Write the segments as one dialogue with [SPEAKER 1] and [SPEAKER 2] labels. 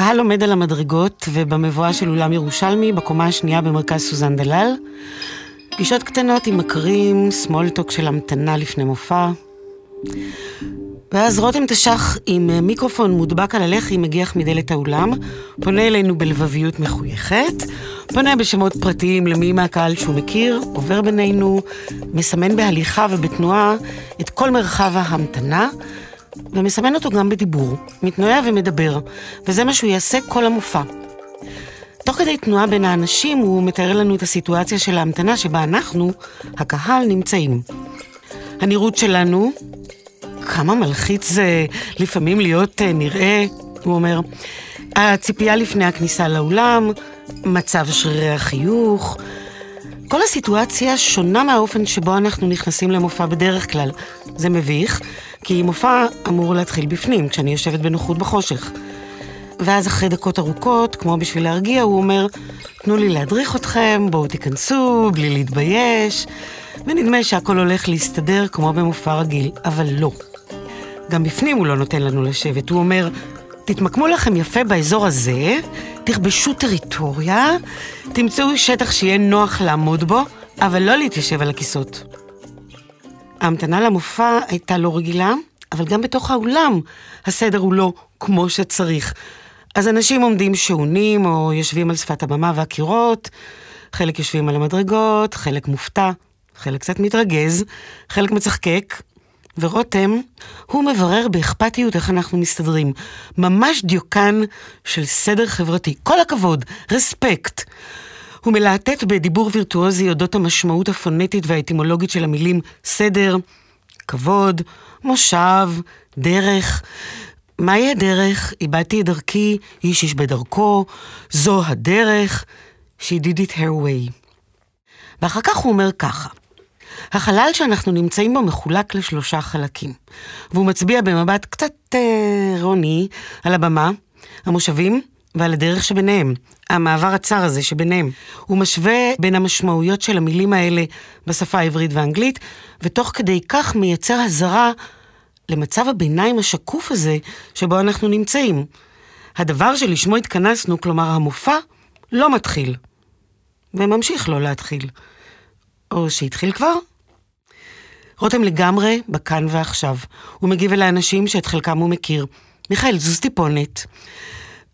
[SPEAKER 1] הקהל עומד על המדרגות ובמבואה של אולם ירושלמי בקומה השנייה במרכז סוזן דלל. פגישות קטנות עם מכרים, סמולטוק של המתנה לפני מופע. ואז רותם תש"ח עם מיקרופון מודבק על הלחי מגיח מדלת האולם, פונה אלינו בלבביות מחויכת, פונה בשמות פרטיים למי מהקהל שהוא מכיר, עובר בינינו, מסמן בהליכה ובתנועה את כל מרחב ההמתנה, ומסמן אותו גם בדיבור, מתנועע ומדבר, וזה מה שהוא יעשה כל המופע. תוך כדי תנועה בין האנשים הוא מתאר לנו את הסיטואציה של ההמתנה שבה אנחנו, הקהל, נמצאים. הנראות שלנו, כמה מלחיץ זה לפעמים להיות אה, נראה, הוא אומר. הציפייה לפני הכניסה לאולם, מצב שרירי החיוך. כל הסיטואציה שונה מהאופן שבו אנחנו נכנסים למופע בדרך כלל. זה מביך, כי מופע אמור להתחיל בפנים, כשאני יושבת בנוחות בחושך. ואז אחרי דקות ארוכות, כמו בשביל להרגיע, הוא אומר, תנו לי להדריך אתכם, בואו תיכנסו, בלי להתבייש. ונדמה שהכל הולך להסתדר כמו במופע רגיל, אבל לא. גם בפנים הוא לא נותן לנו לשבת, הוא אומר, תתמקמו לכם יפה באזור הזה, תכבשו טריטוריה, תמצאו שטח שיהיה נוח לעמוד בו, אבל לא להתיישב על הכיסאות. ההמתנה למופע הייתה לא רגילה, אבל גם בתוך האולם הסדר הוא לא כמו שצריך. אז אנשים עומדים שעונים או יושבים על שפת הבמה והקירות, חלק יושבים על המדרגות, חלק מופתע, חלק קצת מתרגז, חלק מצחקק, ורותם, הוא מברר באכפתיות איך אנחנו מסתדרים. ממש דיוקן של סדר חברתי. כל הכבוד, רספקט. הוא מלהטט בדיבור וירטואוזי אודות המשמעות הפונטית והאטימולוגית של המילים סדר, כבוד, מושב, דרך. מהי הדרך? איבדתי את דרכי, איש איש בדרכו, זו הדרך. She did it her way. ואחר כך הוא אומר ככה: החלל שאנחנו נמצאים בו מחולק לשלושה חלקים, והוא מצביע במבט קצת אה, רוני על הבמה, המושבים ועל הדרך שביניהם, המעבר הצר הזה שביניהם. הוא משווה בין המשמעויות של המילים האלה בשפה העברית והאנגלית, ותוך כדי כך מייצר הזרה למצב הביניים השקוף הזה שבו אנחנו נמצאים. הדבר שלשמו התכנסנו, כלומר המופע, לא מתחיל. וממשיך לא להתחיל. או שהתחיל כבר? רותם לגמרי בכאן ועכשיו. הוא מגיב אל האנשים שאת חלקם הוא מכיר. מיכאל, זוז טיפונת.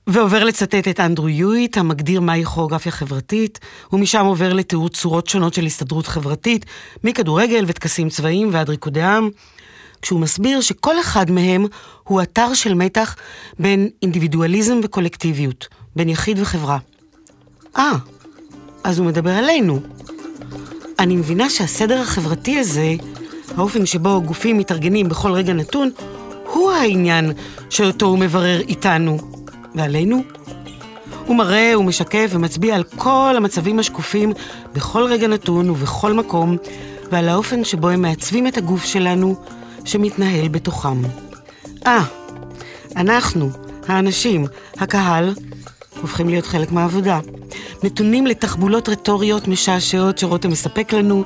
[SPEAKER 1] ועובר לצטט את אנדרו יואיט, המגדיר מהי כוריאוגרפיה חברתית, ומשם עובר לתיאור צורות שונות של הסתדרות חברתית, מכדורגל וטקסים צבאיים ועד ריקודי עם, כשהוא מסביר שכל אחד מהם הוא אתר של מתח בין אינדיבידואליזם וקולקטיביות, בין יחיד וחברה. אה, אז הוא מדבר עלינו. אני מבינה שהסדר החברתי הזה, האופן שבו גופים מתארגנים בכל רגע נתון, הוא העניין שאותו הוא מברר איתנו. ועלינו? הוא מראה ומשקף ומצביע על כל המצבים השקופים בכל רגע נתון ובכל מקום, ועל האופן שבו הם מעצבים את הגוף שלנו, שמתנהל בתוכם. אה, אנחנו, האנשים, הקהל, הופכים להיות חלק מהעבודה. נתונים לתחבולות רטוריות משעשעות שרותם מספק לנו,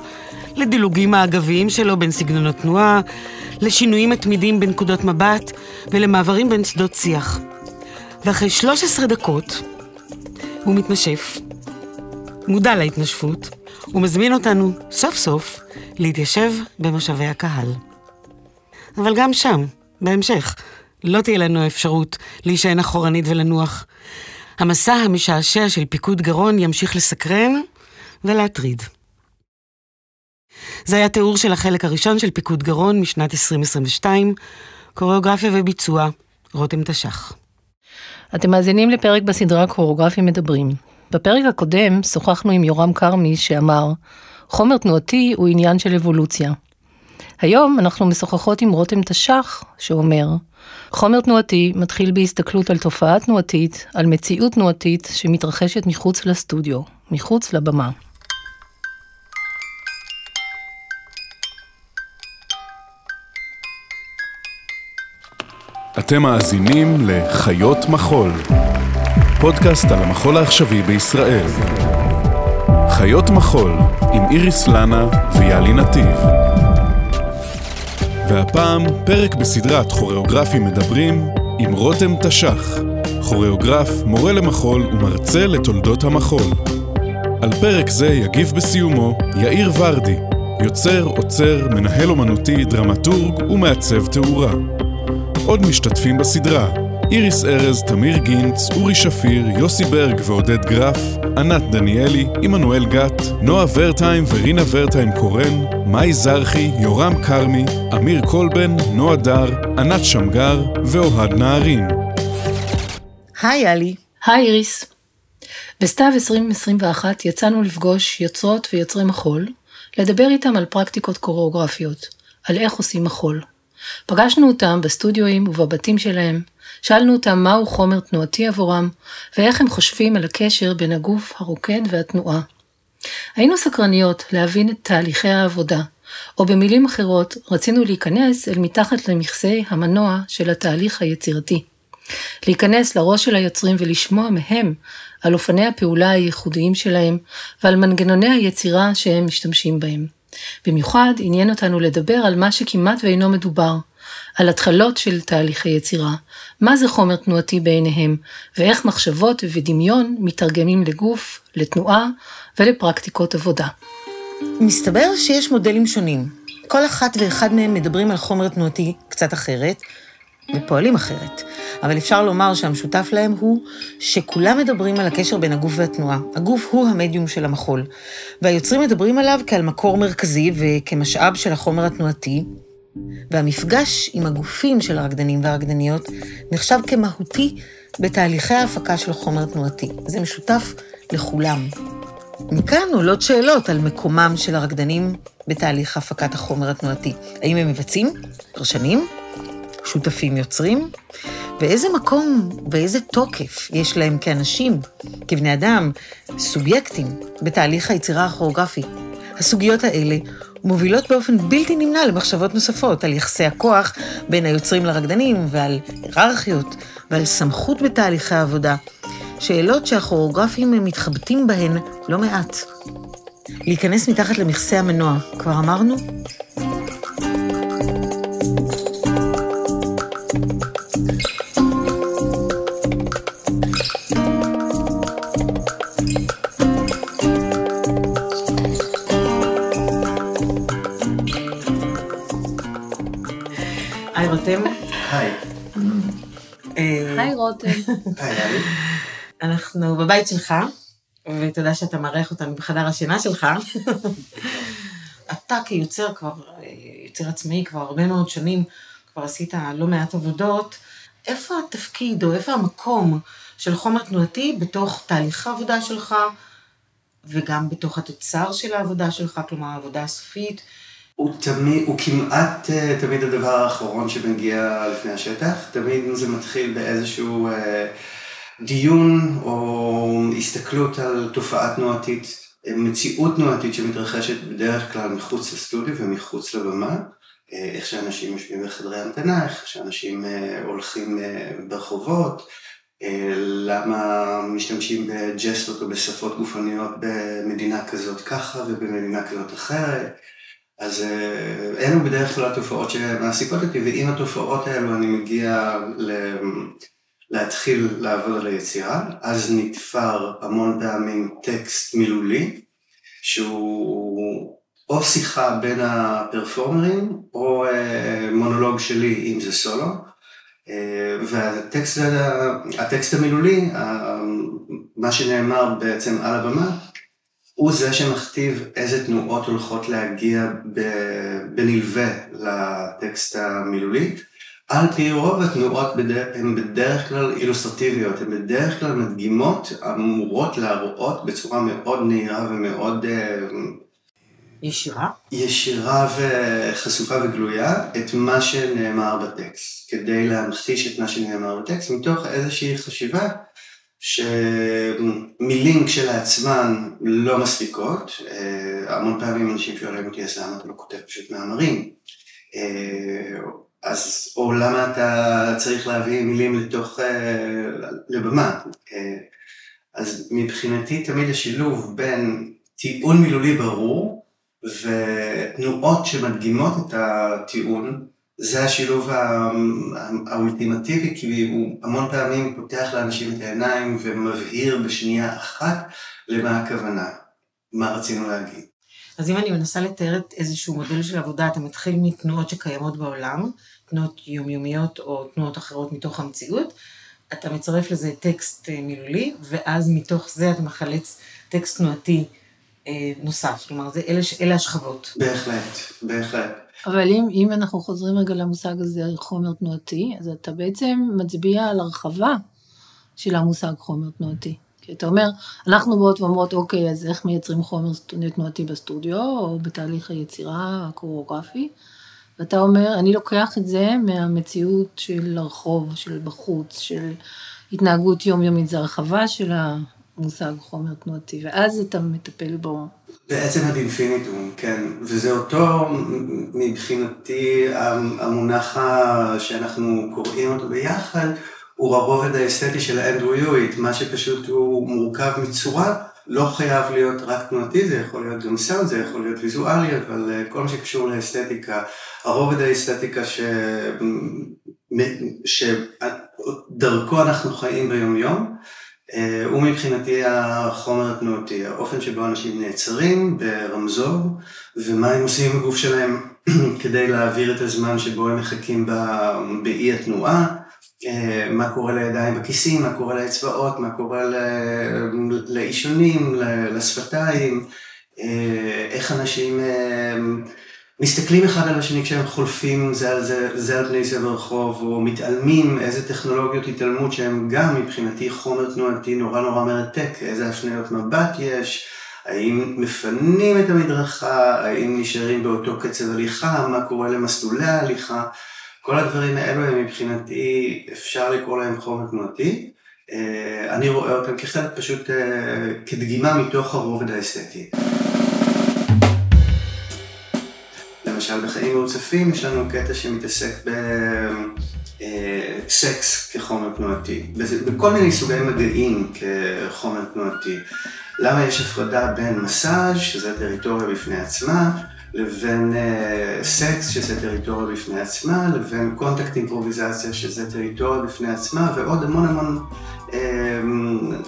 [SPEAKER 1] לדילוגים האגביים שלו בין סגנונות תנועה, לשינויים מתמידים בנקודות מבט ולמעברים בין שדות שיח. ואחרי 13 דקות הוא מתנשף, מודע להתנשפות, ומזמין אותנו סוף סוף להתיישב במושבי הקהל. אבל גם שם, בהמשך, לא תהיה לנו אפשרות להישען אחורנית ולנוח. המסע המשעשע של פיקוד גרון ימשיך לסקרן ולהטריד. זה היה תיאור של החלק הראשון של פיקוד גרון משנת 2022, קוריאוגרפיה וביצוע, רותם תש"ח.
[SPEAKER 2] אתם מאזינים לפרק בסדרה קוריאוגרפים מדברים. בפרק הקודם שוחחנו עם יורם כרמי שאמר, חומר תנועתי הוא עניין של אבולוציה. היום אנחנו משוחחות עם רותם תש"ח, שאומר, חומר תנועתי מתחיל בהסתכלות על תופעה תנועתית, על מציאות תנועתית שמתרחשת מחוץ לסטודיו, מחוץ לבמה.
[SPEAKER 3] אתם מאזינים לחיות מחול, פודקאסט על המחול העכשווי בישראל. חיות מחול עם איריס לנה ויאלי נתיב. והפעם פרק בסדרת כוריאוגרפים מדברים עם רותם תש"ח, כוריאוגרף, מורה למחול ומרצה לתולדות המחול. על פרק זה יגיב בסיומו יאיר ורדי, יוצר, עוצר, מנהל אומנותי, דרמטורג ומעצב תאורה. עוד משתתפים בסדרה איריס ארז, תמיר גינץ, אורי שפיר, יוסי ברג ועודד גרף, ענת דניאלי, עמנואל גת, נועה ורטהיים ורינה ורטהיים קורן, מאי זרחי, יורם כרמי, אמיר קולבן, נועה דר, ענת שמגר ואוהד נהרין.
[SPEAKER 1] היי אלי.
[SPEAKER 2] היי איריס. בסתיו 2021 יצאנו לפגוש יוצרות ויוצרי מחול, לדבר איתם על פרקטיקות קוריאוגרפיות, על איך עושים מחול. פגשנו אותם בסטודיואים ובבתים שלהם, שאלנו אותם מהו חומר תנועתי עבורם, ואיך הם חושבים על הקשר בין הגוף הרוקד והתנועה. היינו סקרניות להבין את תהליכי העבודה, או במילים אחרות, רצינו להיכנס אל מתחת למכסה המנוע של התהליך היצירתי. להיכנס לראש של היוצרים ולשמוע מהם על אופני הפעולה הייחודיים שלהם ועל מנגנוני היצירה שהם משתמשים בהם. במיוחד עניין אותנו לדבר על מה שכמעט ואינו מדובר, על התחלות של תהליכי יצירה, מה זה חומר תנועתי בעיניהם, ואיך מחשבות ודמיון מתרגמים לגוף, לתנועה ולפרקטיקות עבודה.
[SPEAKER 1] מסתבר שיש מודלים שונים. כל אחת ואחד מהם מדברים על חומר תנועתי קצת אחרת, ופועלים אחרת. אבל אפשר לומר שהמשותף להם הוא שכולם מדברים על הקשר בין הגוף והתנועה. הגוף הוא המדיום של המחול, והיוצרים מדברים עליו כעל מקור מרכזי וכמשאב של החומר התנועתי, והמפגש עם הגופים של הרקדנים והרקדניות נחשב כמהותי בתהליכי ההפקה של חומר תנועתי. זה משותף לכולם. מכאן עולות שאלות על מקומם של הרקדנים בתהליך הפקת החומר התנועתי. האם הם מבצעים? פרשנים? שותפים יוצרים? ואיזה מקום ואיזה תוקף יש להם כאנשים, כבני אדם, סובייקטים, בתהליך היצירה הכוריאוגרפי. הסוגיות האלה מובילות באופן בלתי נמנע למחשבות נוספות על יחסי הכוח בין היוצרים לרקדנים ועל היררכיות ועל סמכות בתהליכי העבודה, שאלות שהכוריאוגרפים מתחבטים בהן לא מעט. להיכנס מתחת למכסה המנוע, כבר אמרנו? רותם. אנחנו בבית שלך, ותודה שאתה מארח אותנו בחדר השינה שלך. אתה כיוצר כבר, יוצר עצמאי כבר הרבה מאוד שנים, כבר עשית לא מעט עבודות. איפה התפקיד או איפה המקום של חומר תנועתי בתוך תהליך העבודה שלך, וגם בתוך התוצר של העבודה שלך, כלומר העבודה הסופית?
[SPEAKER 4] הוא תמיד, הוא כמעט אה, תמיד הדבר האחרון שמגיע לפני השטח, תמיד זה מתחיל באיזשהו אה, דיון או הסתכלות על תופעה תנועתית, מציאות תנועתית שמתרחשת בדרך כלל מחוץ לסטודיו ומחוץ לבמה, אה, איך שאנשים יושבים בחדרי המתנה, איך שאנשים הולכים ברחובות, למה משתמשים בג'סטות או בשפות גופניות במדינה כזאת ככה ובמדינה כזאת אחרת. אז אה, אלו בדרך כלל התופעות שמעסיקות אותי, ועם התופעות האלו אני מגיע ל... להתחיל לעבוד על היצירה, אז נתפר המון פעמים טקסט מילולי, שהוא או שיחה בין הפרפורמרים, או אה, מונולוג שלי אם זה סולו, אה, והטקסט הטקסט המילולי, מה שנאמר בעצם על הבמה, הוא זה שמכתיב איזה תנועות הולכות להגיע בנלווה לטקסט המילולי. על פי רוב התנועות הן בדרך כלל אילוסטרטיביות, הן בדרך כלל מדגימות אמורות להראות בצורה מאוד נהירה ומאוד
[SPEAKER 1] ישירה?
[SPEAKER 4] ישירה וחשופה וגלויה את מה שנאמר בטקסט, כדי להמחיש את מה שנאמר בטקסט מתוך איזושהי חשיבה שמילים כשלעצמן לא מספיקות, אה, המון פעמים אנשים שואלים אותי אז למה אתה לא כותב פשוט מאמרים, אה, אז או למה אתה צריך להביא מילים לתוך, אה, לבמה, אז מבחינתי תמיד השילוב בין טיעון מילולי ברור ותנועות שמדגימות את הטיעון זה השילוב האולטימטיבי, כי הוא המון פעמים פותח לאנשים את העיניים ומבהיר בשנייה אחת למה הכוונה, מה רצינו להגיד.
[SPEAKER 1] אז אם אני מנסה לתאר את איזשהו מודל של עבודה, אתה מתחיל מתנועות שקיימות בעולם, תנועות יומיומיות או תנועות אחרות מתוך המציאות, אתה מצרף לזה טקסט אה, מילולי, ואז מתוך זה אתה מחלץ טקסט תנועתי אה, נוסף. כלומר, זה, אלה, אלה השכבות.
[SPEAKER 4] בהחלט, בהחלט.
[SPEAKER 2] אבל אם, אם אנחנו חוזרים רגע למושג הזה, חומר תנועתי, אז אתה בעצם מצביע על הרחבה של המושג חומר תנועתי. כי אתה אומר, אנחנו באות ואומרות, אוקיי, אז איך מייצרים חומר תנועתי בסטודיו, או בתהליך היצירה הקוריאוגרפי, ואתה אומר, אני לוקח את זה מהמציאות של הרחוב, של בחוץ, של התנהגות יומיומית, זה הרחבה של המושג חומר תנועתי, ואז אתה מטפל בו.
[SPEAKER 4] בעצם עד אינפיניטום, כן, וזה אותו מבחינתי המונח שאנחנו קוראים אותו ביחד, הוא הרובד האסתטי של האנדרו יואיט, מה שפשוט הוא מורכב מצורה, לא חייב להיות רק תנועתי, זה יכול להיות גם סאונד, זה יכול להיות ויזואלי, אבל אה, כל מה שקשור לאסתטיקה, הרובד האסתטיקה ש... שדרכו אנחנו חיים ביום יום, אה, הוא מבחינתי החומר התנועתי, האופן שבו אנשים נעצרים ברמזור, ומה הם עושים עם הגוף שלהם כדי להעביר את הזמן שבו הם מחכים באי התנועה. אה, מה קורה לידיים בכיסים, מה קורה לאצבעות, מה קורה לאישונים, לשפתיים, אה, איך אנשים אה, מסתכלים אחד על השני כשהם חולפים זה על זה, זה על בני זה ברחוב, או מתעלמים, איזה טכנולוגיות התעלמות שהם גם מבחינתי חומר תנועתי נורא נורא מרתק, איזה הפניות מבט יש, האם מפנים את המדרכה, האם נשארים באותו קצב הליכה, מה קורה למסלולי ההליכה. כל הדברים האלו הם מבחינתי, אפשר לקרוא להם חומר תנועתי. אה, אני רואה אותם כחלק פשוט אה, כדגימה מתוך הרובד האסתטי. למשל בחיים מרוצפים יש לנו קטע שמתעסק בסקס אה, כחומר תנועתי, בכל מיני סוגי מגעים כחומר תנועתי. למה יש הפרדה בין מסאז', שזה טריטוריה בפני עצמה, לבין uh, סקס, שזה טריטוריה בפני עצמה, לבין קונטקט אימפרוביזציה, שזה טריטוריה בפני עצמה, ועוד המון המון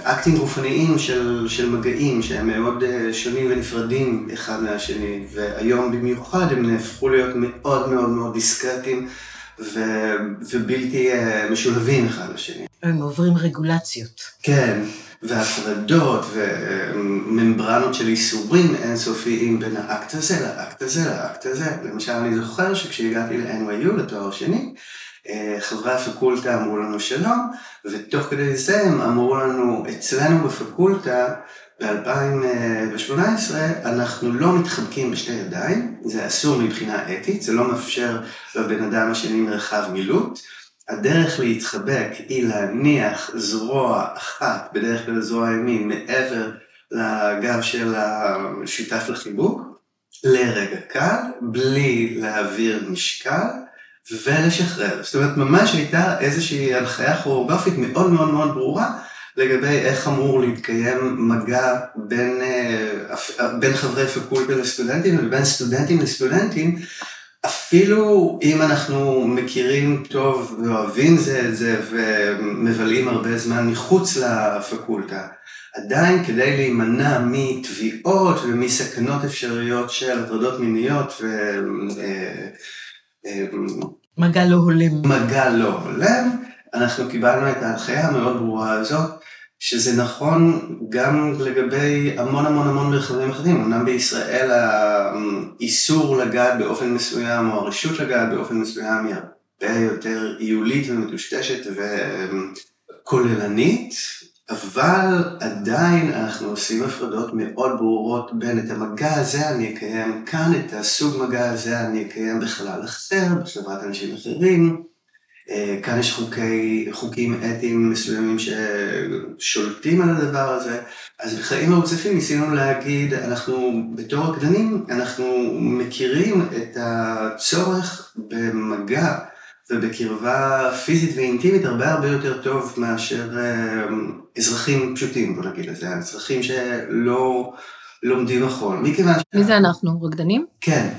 [SPEAKER 4] אקטים גופניים של, של מגעים, שהם מאוד uh, שונים ונפרדים אחד מהשני, והיום במיוחד הם נהפכו להיות מאוד מאוד מאוד דיסקרטיים. ו... ובלתי uh, משולבים אחד לשני.
[SPEAKER 1] הם עוברים רגולציות.
[SPEAKER 4] כן, והפרדות וממברנות של איסורים אינסופיים בין האקט הזה לאקט הזה לאקט הזה. למשל, אני זוכר שכשהגעתי ל-NYU לתואר שני, אה, חברי הפקולטה אמרו לנו שלום, ותוך כדי זה הם אמרו לנו, אצלנו בפקולטה, ב-2018 אנחנו לא מתחבקים בשתי ידיים, זה אסור מבחינה אתית, זה לא מאפשר לבן אדם השני מרחב מילוט. הדרך להתחבק היא להניח זרוע אחת, בדרך כלל זרוע ימין, מעבר לגב של השותף לחיבוק, לרגע קל, בלי להעביר משקל ולשחרר. זאת אומרת, ממש הייתה איזושהי הנחיה כוריאוגרפית מאוד מאוד מאוד ברורה לגבי איך אמור להתקיים מגע בין, אה, בין חברי פקולטה לסטודנטים ובין סטודנטים לסטודנטים אפילו אם אנחנו מכירים טוב ואוהבים זה את זה ומבלים הרבה זמן מחוץ לפקולטה, עדיין כדי להימנע מתביעות ומסכנות אפשריות של הטרדות מיניות ו...
[SPEAKER 1] מגע לא הולם.
[SPEAKER 4] מגע לא הולם, אנחנו קיבלנו את ההנחיה המאוד ברורה הזאת שזה נכון גם לגבי המון המון המון מרחבים אחרים, אמנם בישראל האיסור לגעת באופן מסוים או הרשות לגעת באופן מסוים היא הרבה יותר עיולית ומטושטשת וכוללנית, אבל עדיין אנחנו עושים הפרדות מאוד ברורות בין את המגע הזה אני אקיים כאן, את הסוג מגע הזה אני אקיים בחלל אחר, בשלבת אנשים אחרים. אה, כאן יש חוקי, חוקים אתיים מסוימים ששולטים על הדבר הזה, אז בחיים מרוצפים ניסינו להגיד, אנחנו בתור רקדנים, אנחנו מכירים את הצורך במגע ובקרבה פיזית ואינטימית הרבה הרבה יותר טוב מאשר אה, אזרחים פשוטים, בוא נגיד לזה, אזרחים שלא לומדים מחול. מכיוון ש...
[SPEAKER 2] מי זה אנחנו? רקדנים?
[SPEAKER 4] כן,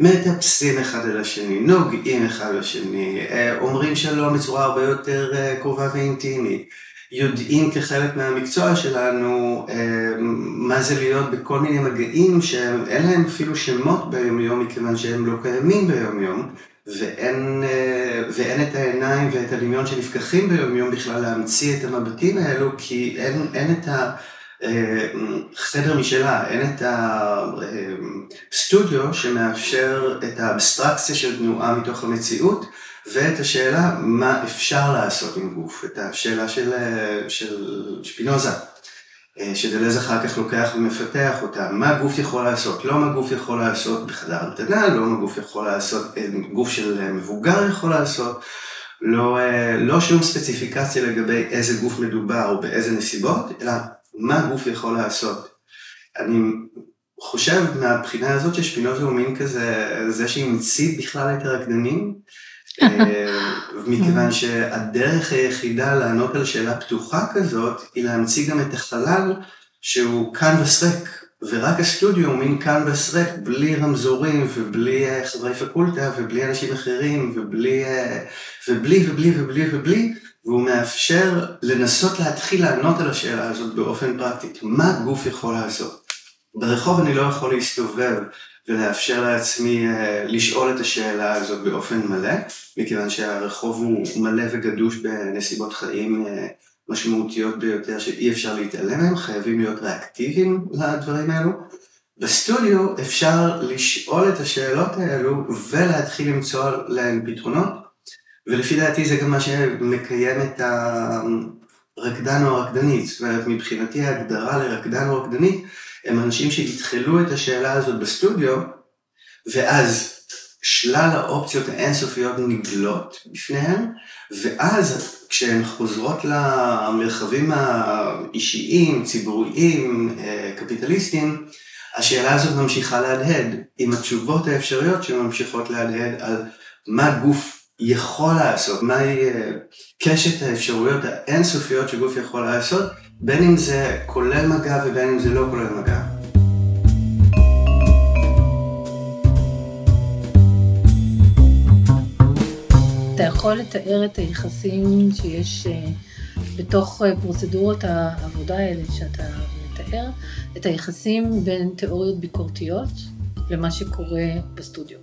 [SPEAKER 4] מטפסים אחד על השני, נוגעים אחד לשני, אה, אומרים שלום בצורה הרבה יותר אה, קרובה ואינטימית, יודעים כחלק מהמקצוע שלנו מה זה להיות בכל מיני מגעים שאין להם אפילו שמות ביומיום מכיוון שהם לא קיימים ביומיום ואין, ואין את העיניים ואת הדמיון שנפקחים ביומיום בכלל להמציא את המבטים האלו כי אין, אין את ה... חדר משלה, אין את הסטודיו שמאפשר את האבסטרקציה של תנועה מתוך המציאות ואת השאלה מה אפשר לעשות עם גוף, את השאלה של, של שפינוזה, שדלז אחר כך לוקח ומפתח אותה, מה גוף יכול לעשות, לא מה גוף יכול לעשות בחדר המתנה, לא מה גוף יכול לעשות, גוף של מבוגר יכול לעשות, לא, לא שום ספציפיקציה לגבי איזה גוף מדובר או באיזה נסיבות, אלא מה גוף יכול לעשות. אני חושב מהבחינה הזאת ששפינוזה הוא מין כזה, זה שהמציא בכלל את הרקדנים, אה, מכיוון שהדרך היחידה לענות על שאלה פתוחה כזאת, היא להמציא גם את החלל שהוא קנבס ריק, ורק הסטודיו הוא מין קנבס ריק, בלי רמזורים ובלי אה, חברי פקולטה ובלי אנשים אחרים ובלי אה, ובלי ובלי ובלי ובלי והוא מאפשר לנסות להתחיל לענות על השאלה הזאת באופן פרקטי, מה גוף יכול לעשות? ברחוב אני לא יכול להסתובב ולאפשר לעצמי uh, לשאול את השאלה הזאת באופן מלא, מכיוון שהרחוב הוא מלא וגדוש בנסיבות חיים uh, משמעותיות ביותר שאי אפשר להתעלם מהם, חייבים להיות ריאקטיביים לדברים האלו. בסטודיו אפשר לשאול את השאלות האלו ולהתחיל למצוא להם פתרונות. ולפי דעתי זה גם מה שמקיים את הרקדן או הרקדנית, זאת אומרת מבחינתי ההגדרה לרקדן או רקדנית הם אנשים שיתחלו את השאלה הזאת בסטודיו ואז שלל האופציות האינסופיות נגלות בפניהם ואז כשהן חוזרות למרחבים האישיים, ציבוריים, אה, קפיטליסטיים השאלה הזאת ממשיכה להדהד עם התשובות האפשריות שממשיכות להדהד על מה גוף יכול לעשות, מהי אה, קשת האפשרויות האינסופיות שגוף יכול לעשות, בין אם זה כולל מגע ובין אם זה לא כולל מגע.
[SPEAKER 2] אתה יכול לתאר את היחסים שיש אה, בתוך אה, פרוצדורות העבודה האלה שאתה מתאר, את היחסים בין תיאוריות ביקורתיות למה שקורה בסטודיו.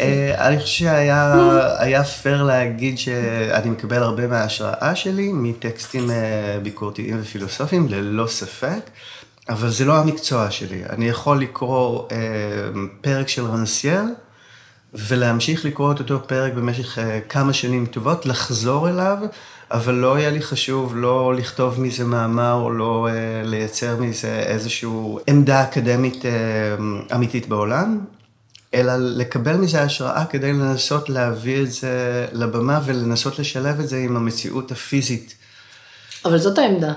[SPEAKER 4] אה, אני חושב שהיה פייר להגיד שאני מקבל הרבה מההשראה שלי מטקסטים אה, ביקורתיים ופילוסופיים, ללא ספק, אבל זה לא המקצוע שלי. אני יכול לקרוא אה, פרק של רנסייר, ולהמשיך לקרוא את אותו פרק במשך כמה שנים טובות, לחזור אליו, אבל לא היה לי חשוב לא לכתוב מזה מאמר או לא לייצר מזה איזושהי עמדה אקדמית אמיתית בעולם. אלא לקבל מזה השראה כדי לנסות להביא את זה לבמה ולנסות לשלב את זה עם המציאות הפיזית.
[SPEAKER 2] אבל זאת העמדה.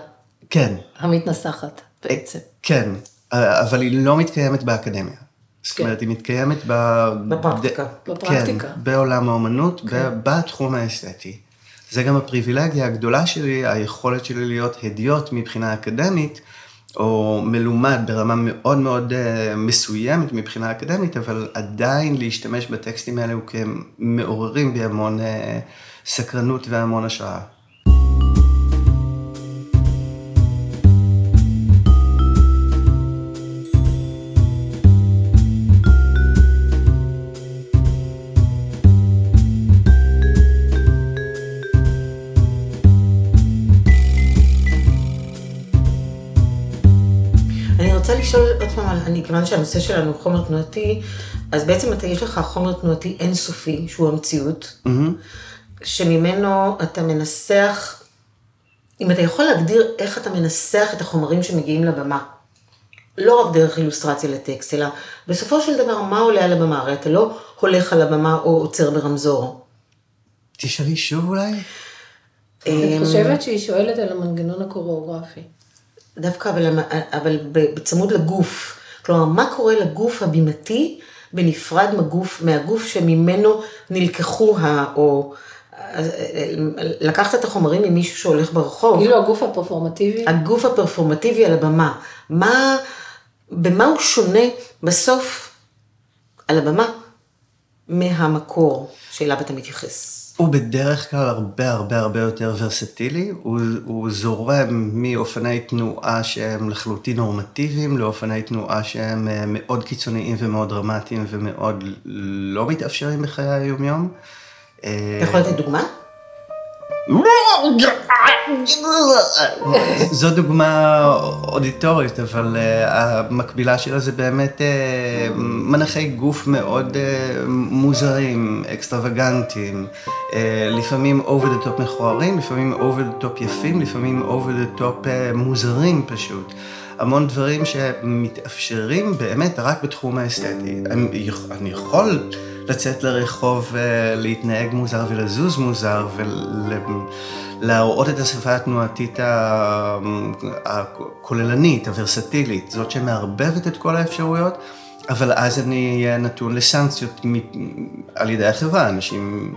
[SPEAKER 4] כן.
[SPEAKER 2] המתנסחת בעצם.
[SPEAKER 4] כן, אבל היא לא מתקיימת באקדמיה. זאת כן. אומרת, היא מתקיימת ב...
[SPEAKER 2] בפרקטיקה.
[SPEAKER 4] כן, בפרקטיקה. בעולם האומנות, כן. בתחום האסתטי. זה גם הפריבילגיה הגדולה שלי, היכולת שלי להיות הדיוט מבחינה אקדמית. או מלומד ברמה מאוד מאוד אה, מסוימת מבחינה אקדמית, אבל עדיין להשתמש בטקסטים האלו כי הם מעוררים בי המון אה, סקרנות והמון השראה.
[SPEAKER 1] אני, כיוון שהנושא שלנו הוא חומר תנועתי, אז בעצם אתה, יש לך חומר תנועתי אינסופי, שהוא המציאות, mm-hmm. שממנו אתה מנסח, אם אתה יכול להגדיר איך אתה מנסח את החומרים שמגיעים לבמה. לא רק דרך אילוסטרציה לטקסט, אלא בסופו של דבר, מה עולה על הבמה? הרי אתה לא הולך על הבמה או עוצר ברמזור.
[SPEAKER 4] תשאלי שוב אולי?
[SPEAKER 2] אני חושבת שהיא שואלת על המנגנון הקוריאוגרפי.
[SPEAKER 1] דווקא, אבל, אבל בצמוד לגוף. כלומר, מה קורה לגוף הבימתי בנפרד מגוף, מהגוף שממנו נלקחו, ה, או לקחת את החומרים ממישהו שהולך ברחוב.
[SPEAKER 2] כאילו הגוף הפרפורמטיבי?
[SPEAKER 1] הגוף הפרפורמטיבי על הבמה. מה, במה הוא שונה בסוף על הבמה מהמקור שאליו אתה מתייחס?
[SPEAKER 4] הוא בדרך כלל הרבה הרבה הרבה יותר ורסטילי, הוא, הוא זורם מאופני תנועה שהם לחלוטין נורמטיביים לאופני תנועה שהם אה, מאוד קיצוניים ומאוד דרמטיים ומאוד לא מתאפשרים בחיי היומיום.
[SPEAKER 1] אתה יכול לתת דוגמה?
[SPEAKER 4] זו דוגמה אודיטורית, אבל uh, המקבילה שלה זה באמת uh, מנחי גוף מאוד uh, מוזרים, אקסטרווגנטיים, לפעמים over the top מכוערים, לפעמים over the top יפים, לפעמים over the top מוזרים פשוט. המון דברים שמתאפשרים באמת רק בתחום האסתטי. אני, אני יכול לצאת לרחוב, להתנהג מוזר ולזוז מוזר ולהראות את השפה התנועתית הכוללנית, הוורסטילית, זאת שמערבבת את כל האפשרויות. אבל אז אני אהיה נתון לסנקציות על ידי החברה, אנשים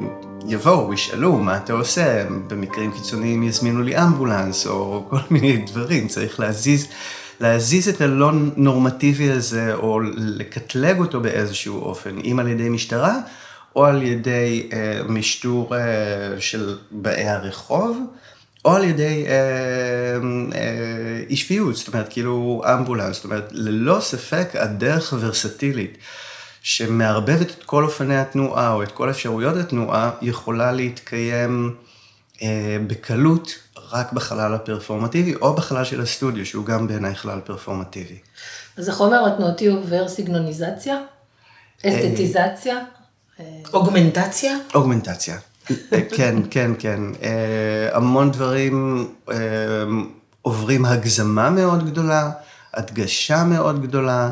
[SPEAKER 4] יבואו, ישאלו מה אתה עושה, במקרים קיצוניים יזמינו לי אמבולנס או כל מיני דברים, צריך להזיז להזיז את הלא נורמטיבי הזה, או לקטלג אותו באיזשהו אופן, אם על ידי משטרה, או על ידי אה, משטור אה, של באי הרחוב, או על ידי אה, אה, אי שפיות, זאת אומרת, כאילו אמבולנס, זאת אומרת, ללא ספק הדרך הוורסטילית. שמערבבת את כל אופני התנועה או את כל אפשרויות התנועה, יכולה להתקיים אה, בקלות רק בחלל הפרפורמטיבי, או בחלל של הסטודיו, שהוא גם בעיניי חלל פרפורמטיבי.
[SPEAKER 2] אז החומר התנועתי עובר סיגנוניזציה? אסתטיזציה?
[SPEAKER 1] אוגמנטציה?
[SPEAKER 4] אוגמנטציה. כן, כן, כן. אה, המון דברים אה, עוברים הגזמה מאוד גדולה, הדגשה מאוד גדולה,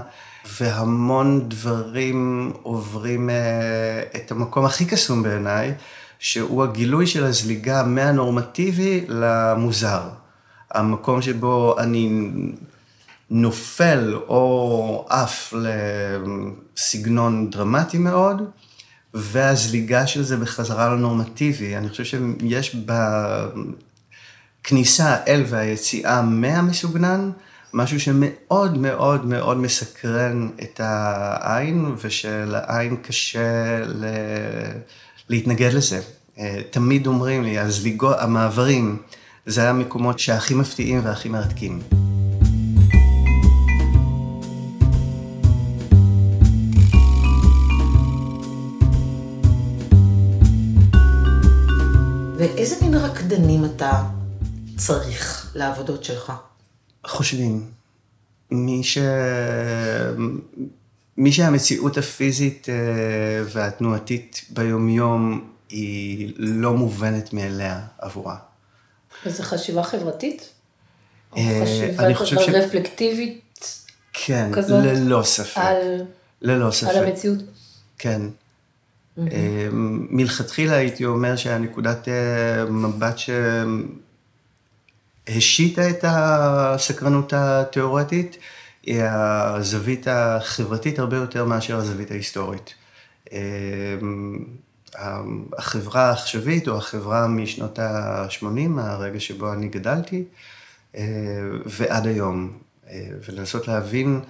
[SPEAKER 4] והמון דברים עוברים אה, את המקום הכי קסום בעיניי, שהוא הגילוי של הזליגה מהנורמטיבי למוזר. המקום שבו אני נופל או עף לסגנון דרמטי מאוד, והזליגה של זה בחזרה לנורמטיבי. אני חושב שיש בכניסה אל והיציאה מהמסוגנן, משהו שמאוד מאוד מאוד מסקרן את העין, ושלעין קשה ל... להתנגד לזה. אה, תמיד אומרים לי, הזליגות, המעברים, זה המקומות שהכי מפתיעים והכי מרתקים.
[SPEAKER 1] ואיזה מין רקדנים אתה צריך לעבודות שלך?
[SPEAKER 4] חושבים. מי ש... מי שהמציאות הפיזית אה, והתנועתית ביומיום היא לא מובנת מאליה עבורה.
[SPEAKER 2] וזו חשיבה חברתית?
[SPEAKER 4] אה,
[SPEAKER 2] אני חושב ש... חשיבה רפלקטיבית
[SPEAKER 4] כן,
[SPEAKER 2] כזאת?
[SPEAKER 4] ללא ספק.
[SPEAKER 2] על...
[SPEAKER 4] ללא ספק.
[SPEAKER 2] על המציאות?
[SPEAKER 4] כן. אה, מלכתחילה הייתי אומר שהנקודת מבט שהשיתה את הסקרנות התיאורטית, היא הזווית החברתית הרבה יותר מאשר הזווית ההיסטורית. אמ, החברה העכשווית או החברה משנות ה-80, הרגע שבו אני גדלתי, אה, ועד היום, אה, ולנסות להבין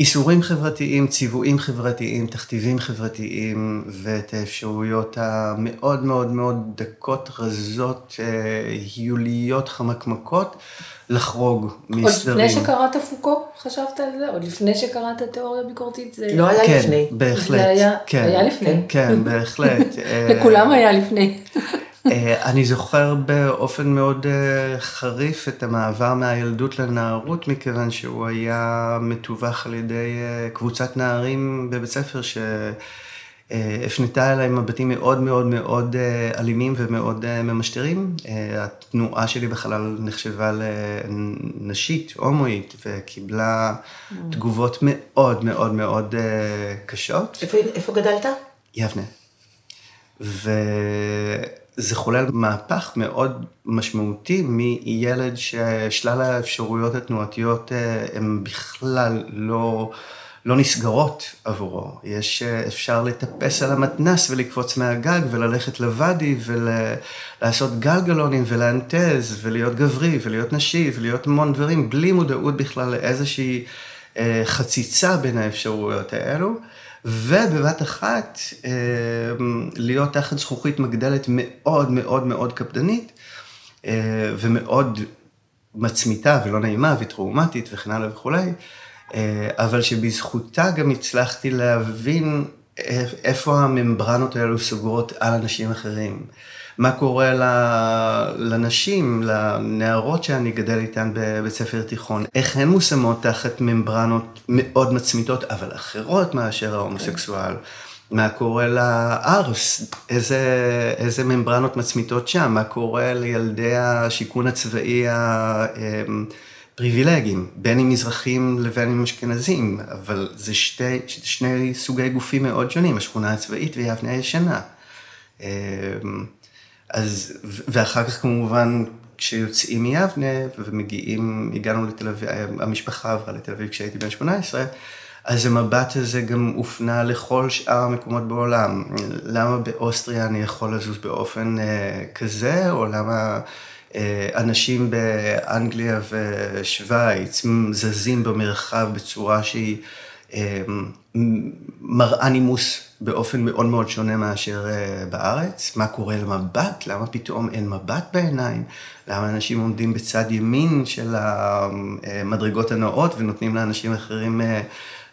[SPEAKER 4] איסורים חברתיים, ציוויים חברתיים, תכתיבים חברתיים, ואת האפשרויות המאוד מאוד מאוד דקות, רזות, אה, היוליות, חמקמקות, לחרוג מסדרים.
[SPEAKER 2] עוד לפני שקראת פוקו, חשבת על זה? עוד לפני שקראת תיאוריה ביקורתית? זה...
[SPEAKER 1] לא היה
[SPEAKER 4] כן,
[SPEAKER 1] לפני.
[SPEAKER 4] בהחלט.
[SPEAKER 2] זה היה,
[SPEAKER 4] כן,
[SPEAKER 2] היה לפני.
[SPEAKER 4] כן, בהחלט.
[SPEAKER 2] לכולם היה לפני.
[SPEAKER 4] אה, אני זוכר באופן מאוד אה, חריף את המעבר מהילדות לנערות, מכיוון שהוא היה מתווך על ידי אה, קבוצת נערים בבית ספר, שהפנתה אליי מבטים מאוד מאוד מאוד אלימים ומאוד ממשטרים. התנועה שלי בחלל נחשבה לנשית, הומואית, וקיבלה תגובות מאוד מאוד מאוד קשות.
[SPEAKER 1] איפה, איפה גדלת?
[SPEAKER 4] יבנה. ו... זה חולל מהפך מאוד משמעותי מילד ששלל האפשרויות התנועתיות אה, הן בכלל לא, לא נסגרות עבורו. יש, אה, אפשר לטפס על המתנס ולקפוץ מהגג וללכת לוואדי ולעשות גלגלונים ולאנטז ולהיות גברי ולהיות נשי ולהיות המון דברים בלי מודעות בכלל לאיזושהי אה, חציצה בין האפשרויות האלו, ובבת אחת אה, להיות תחת זכוכית מגדלת מאוד מאוד מאוד קפדנית, ומאוד מצמיתה ולא נעימה וטראומטית וכן הלאה וכולי, אבל שבזכותה גם הצלחתי להבין איפה הממברנות האלו סוגרות על אנשים אחרים. מה קורה לנשים, לנערות שאני גדל איתן בבית ספר תיכון, איך הן מושמות תחת ממברנות מאוד מצמיתות, אבל אחרות מאשר ההומוסקסואל. מה קורה לארס, איזה, איזה ממברנות מצמיתות שם, מה קורה לילדי השיכון הצבאי הפריבילגיים, בין אם מזרחים לבין אם אשכנזים, אבל זה שתי, שני סוגי גופים מאוד שונים, השכונה הצבאית ויבנה הישנה. אז, ואחר כך כמובן, כשיוצאים מיבנה ומגיעים, הגענו לתל אביב, המשפחה עברה לתל אביב כשהייתי בן 18, אז המבט הזה גם הופנה לכל שאר המקומות בעולם. למה באוסטריה אני יכול לזוז באופן אה, כזה, או למה אה, אנשים באנגליה ושווייץ זזים במרחב בצורה שהיא אה, מראה נימוס באופן מאוד מאוד שונה מאשר uh, בארץ. מה קורה למבט? למה פתאום אין מבט בעיניים? למה אנשים עומדים בצד ימין של המדרגות הנאות ונותנים לאנשים אחרים uh,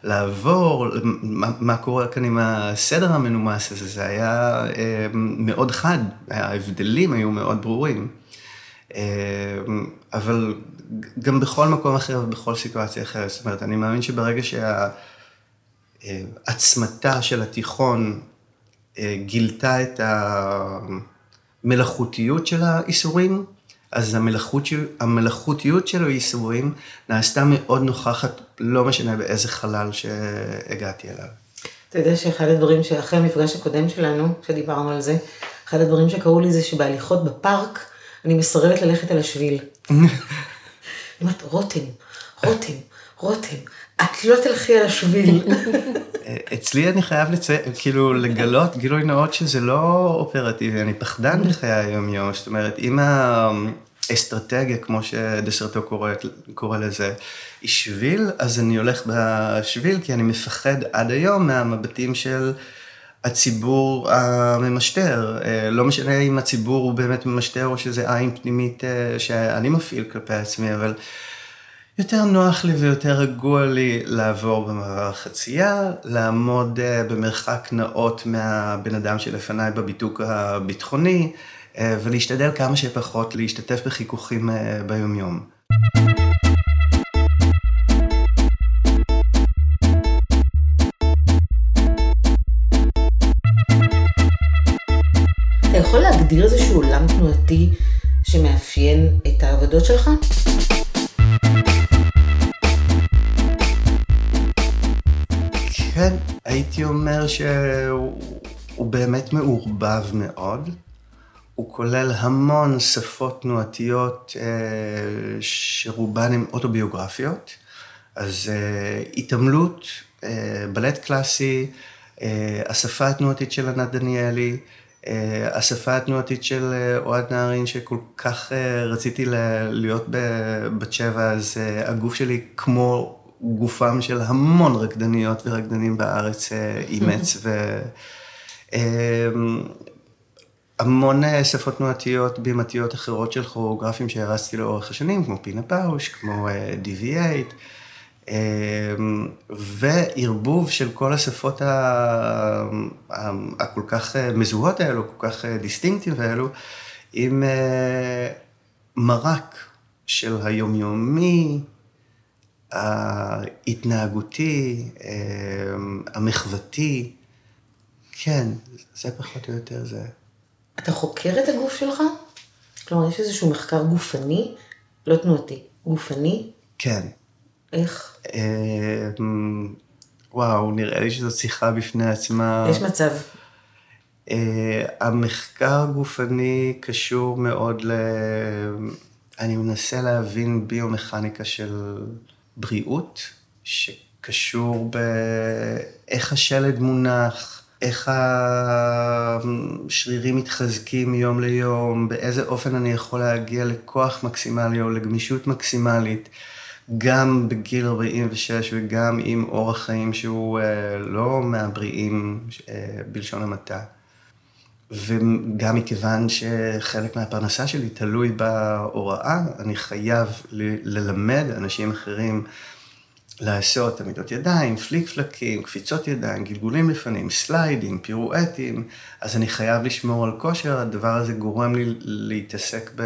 [SPEAKER 4] לעבור? מה, מה קורה כאן עם הסדר המנומס הזה? זה היה uh, מאוד חד, ההבדלים היו מאוד ברורים. אבל גם בכל מקום אחר ובכל סיטואציה אחרת. זאת אומרת, אני מאמין שברגע שה... עצמתה של התיכון אה, גילתה את המלאכותיות של האיסורים, אז המלאכות, המלאכותיות של האיסורים נעשתה מאוד נוכחת, לא משנה באיזה חלל שהגעתי אליו.
[SPEAKER 1] אתה יודע שאחד הדברים שאחרי המפגש הקודם שלנו, שדיברנו על זה, אחד הדברים שקרו לי זה שבהליכות בפארק, אני מסרבת ללכת על השביל. אני אומרת, רותם, רותם, רותם, את לא תלכי על השביל.
[SPEAKER 4] אצלי אני חייב לציין, כאילו לגלות גילוי נאות שזה לא אופרטיבי, אני פחדן בחיי היום-יום, זאת אומרת, אם האסטרטגיה, כמו שדסרטו קורא, קורא לזה, היא שביל, אז אני הולך בשביל, כי אני מפחד עד היום מהמבטים של הציבור הממשטר. לא משנה אם הציבור הוא באמת ממשטר או שזה עין פנימית אה, שאני מפעיל כלפי עצמי, אבל... יותר נוח לי ויותר רגוע לי לעבור במעבר החצייה, לעמוד אה, במרחק נאות מהבן אדם שלפניי בבידוק הביטחוני, אה, ולהשתדל כמה שפחות להשתתף בחיכוכים אה, ביומיום.
[SPEAKER 1] אתה יכול להגדיר איזשהו עולם תנועתי שמאפיין את העבודות שלך?
[SPEAKER 4] כן, הייתי אומר שהוא באמת מעורבב מאוד. הוא כולל המון שפות תנועתיות אה, שרובן הן אוטוביוגרפיות. אז אה, התעמלות, אה, בלט קלאסי, השפה התנועתית של ענת דניאלי, השפה התנועתית של אוהד נהרין, שכל כך רציתי להיות בת שבע, אז הגוף שלי כמו גופם של המון רקדניות ורקדנים בארץ אה, אימץ, והמון אה, שפות תנועתיות בימתיות אחרות של כוריאוגרפים שהרצתי לאורך השנים, כמו פינה פאוש, כמו DV8, אה, וערבוב של כל השפות הכל כך מזוהות האלו, כל כך דיסטינקטיב האלו, עם מרק של היומיומי, ההתנהגותי, אמ, המחוותי, כן, זה פחות או יותר זה.
[SPEAKER 1] אתה חוקר את הגוף שלך? כלומר, יש איזשהו מחקר גופני, לא תנועתי, גופני?
[SPEAKER 4] כן.
[SPEAKER 1] איך?
[SPEAKER 4] אמ, וואו, נראה לי שזו שיחה בפני עצמה.
[SPEAKER 1] יש מצב.
[SPEAKER 4] Uh, המחקר הגופני קשור מאוד ל... אני מנסה להבין ביומכניקה של בריאות, שקשור באיך השלד מונח, איך השרירים מתחזקים מיום ליום, באיזה אופן אני יכול להגיע לכוח מקסימלי או לגמישות מקסימלית, גם בגיל 46 וגם עם אורח חיים שהוא אה, לא מהבריאים אה, בלשון המעטה. וגם מכיוון שחלק מהפרנסה שלי תלוי בהוראה, אני חייב ללמד אנשים אחרים לעשות עמידות ידיים, פליק פלקים, קפיצות ידיים, גלגולים לפנים, סליידים, פירואטים, אז אני חייב לשמור על כושר, הדבר הזה גורם לי להתעסק ב...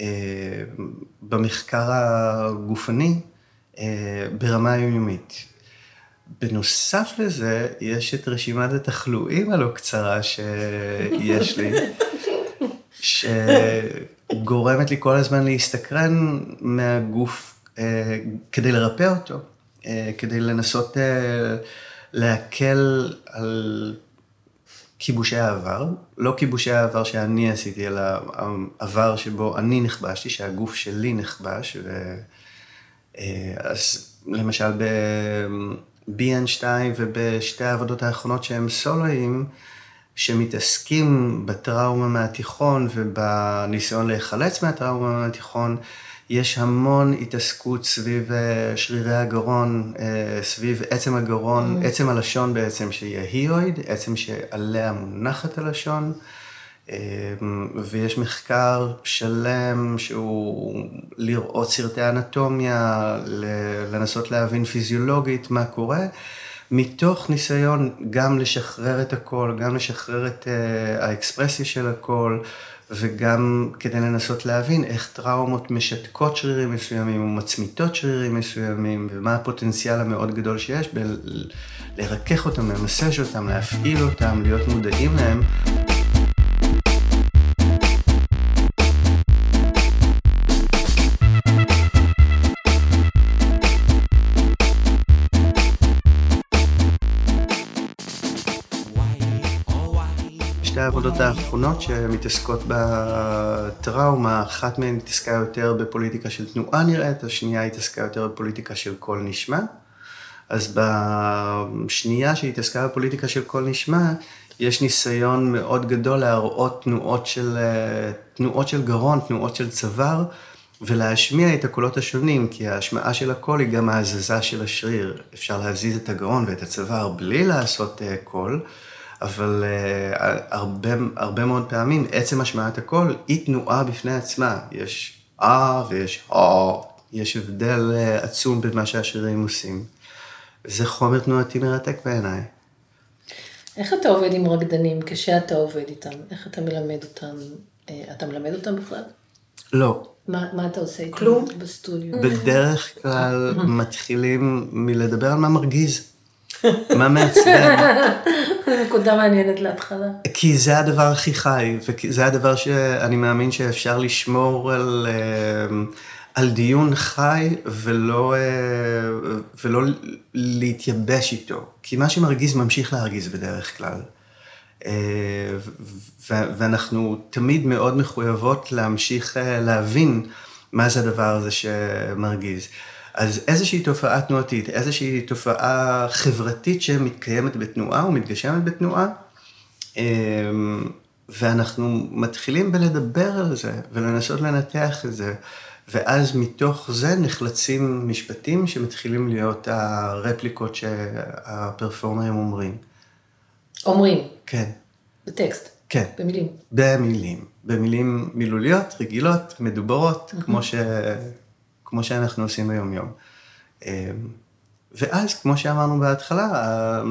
[SPEAKER 4] אה, במחקר הגופני אה, ברמה יומיומית. בנוסף לזה, יש את רשימת התחלואים הלא קצרה שיש לי, שגורמת לי כל הזמן להסתקרן מהגוף אה, כדי לרפא אותו, כדי לנסות להקל על כיבושי העבר, לא כיבושי העבר שאני עשיתי, אלא העבר שבו אני נכבשתי, שהגוף שלי נכבש, ו... אה, אז למשל ב-BN2 ובשתי העבודות האחרונות שהם סולואים, שמתעסקים בטראומה מהתיכון ובניסיון להיחלץ מהטראומה מהתיכון, יש המון התעסקות סביב אה, שרירי הגרון, אה, סביב עצם הגרון, mm. עצם הלשון בעצם שהיא ההיואיד, עצם שעליה מונחת הלשון. אה, ויש מחקר שלם שהוא לראות סרטי אנטומיה, לנסות להבין פיזיולוגית מה קורה, מתוך ניסיון גם לשחרר את הכל, גם לשחרר את האקספרסיה של הכל. וגם כדי לנסות להבין איך טראומות משתקות שרירים מסוימים ומצמיתות שרירים מסוימים, ומה הפוטנציאל המאוד גדול שיש בלרכך אותם, למסש אותם, להפעיל אותם, להיות מודעים להם. העבודות האחרונות שמתעסקות בטראומה, אחת מהן התעסקה יותר בפוליטיקה של תנועה נראית, השנייה התעסקה יותר בפוליטיקה של קול נשמע. אז בשנייה שהתעסקה בפוליטיקה של קול נשמע, יש ניסיון מאוד גדול להראות תנועות של, תנועות של גרון, תנועות של צוואר, ולהשמיע את הקולות השונים, כי ההשמעה של הקול היא גם ההזזה של השריר. אפשר להזיז את הגרון ואת הצוואר בלי לעשות אה, קול. אבל uh, הרבה, הרבה מאוד פעמים עצם השמעת הקול היא תנועה בפני עצמה. יש אה ויש אה, יש הבדל uh, עצום במה שהשירים עושים. זה חומר תנועתי מרתק בעיניי.
[SPEAKER 2] איך אתה עובד עם רקדנים כשאתה עובד איתם? איך אתה מלמד אותם? אה, אתה מלמד אותם בכלל?
[SPEAKER 4] לא.
[SPEAKER 2] מה, מה אתה עושה איתם
[SPEAKER 1] כלום?
[SPEAKER 2] בסטודיו?
[SPEAKER 4] בדרך כלל מתחילים מלדבר על מה מרגיז. מה מעצבן?
[SPEAKER 2] נקודה מעניינת להתחלה.
[SPEAKER 4] כי זה הדבר הכי חי, וזה הדבר שאני מאמין שאפשר לשמור על, אה, על דיון חי ולא, אה, ולא להתייבש איתו. כי מה שמרגיז ממשיך להרגיז בדרך כלל. אה, ואנחנו תמיד מאוד מחויבות להמשיך להבין מה זה הדבר הזה שמרגיז. אז איזושהי תופעה תנועתית, איזושהי תופעה חברתית שמתקיימת בתנועה ומתגשמת בתנועה, אמ, ואנחנו מתחילים בלדבר על זה ולנסות לנתח את זה, ואז מתוך זה נחלצים משפטים שמתחילים להיות הרפליקות שהפרפורמרים אומרים.
[SPEAKER 2] אומרים?
[SPEAKER 4] כן.
[SPEAKER 2] בטקסט?
[SPEAKER 4] כן.
[SPEAKER 2] במילים?
[SPEAKER 4] במילים. במילים מילוליות, רגילות, מדוברות, mm-hmm. כמו ש... כמו שאנחנו עושים ביום-יום. אמ, ואז, כמו שאמרנו בהתחלה,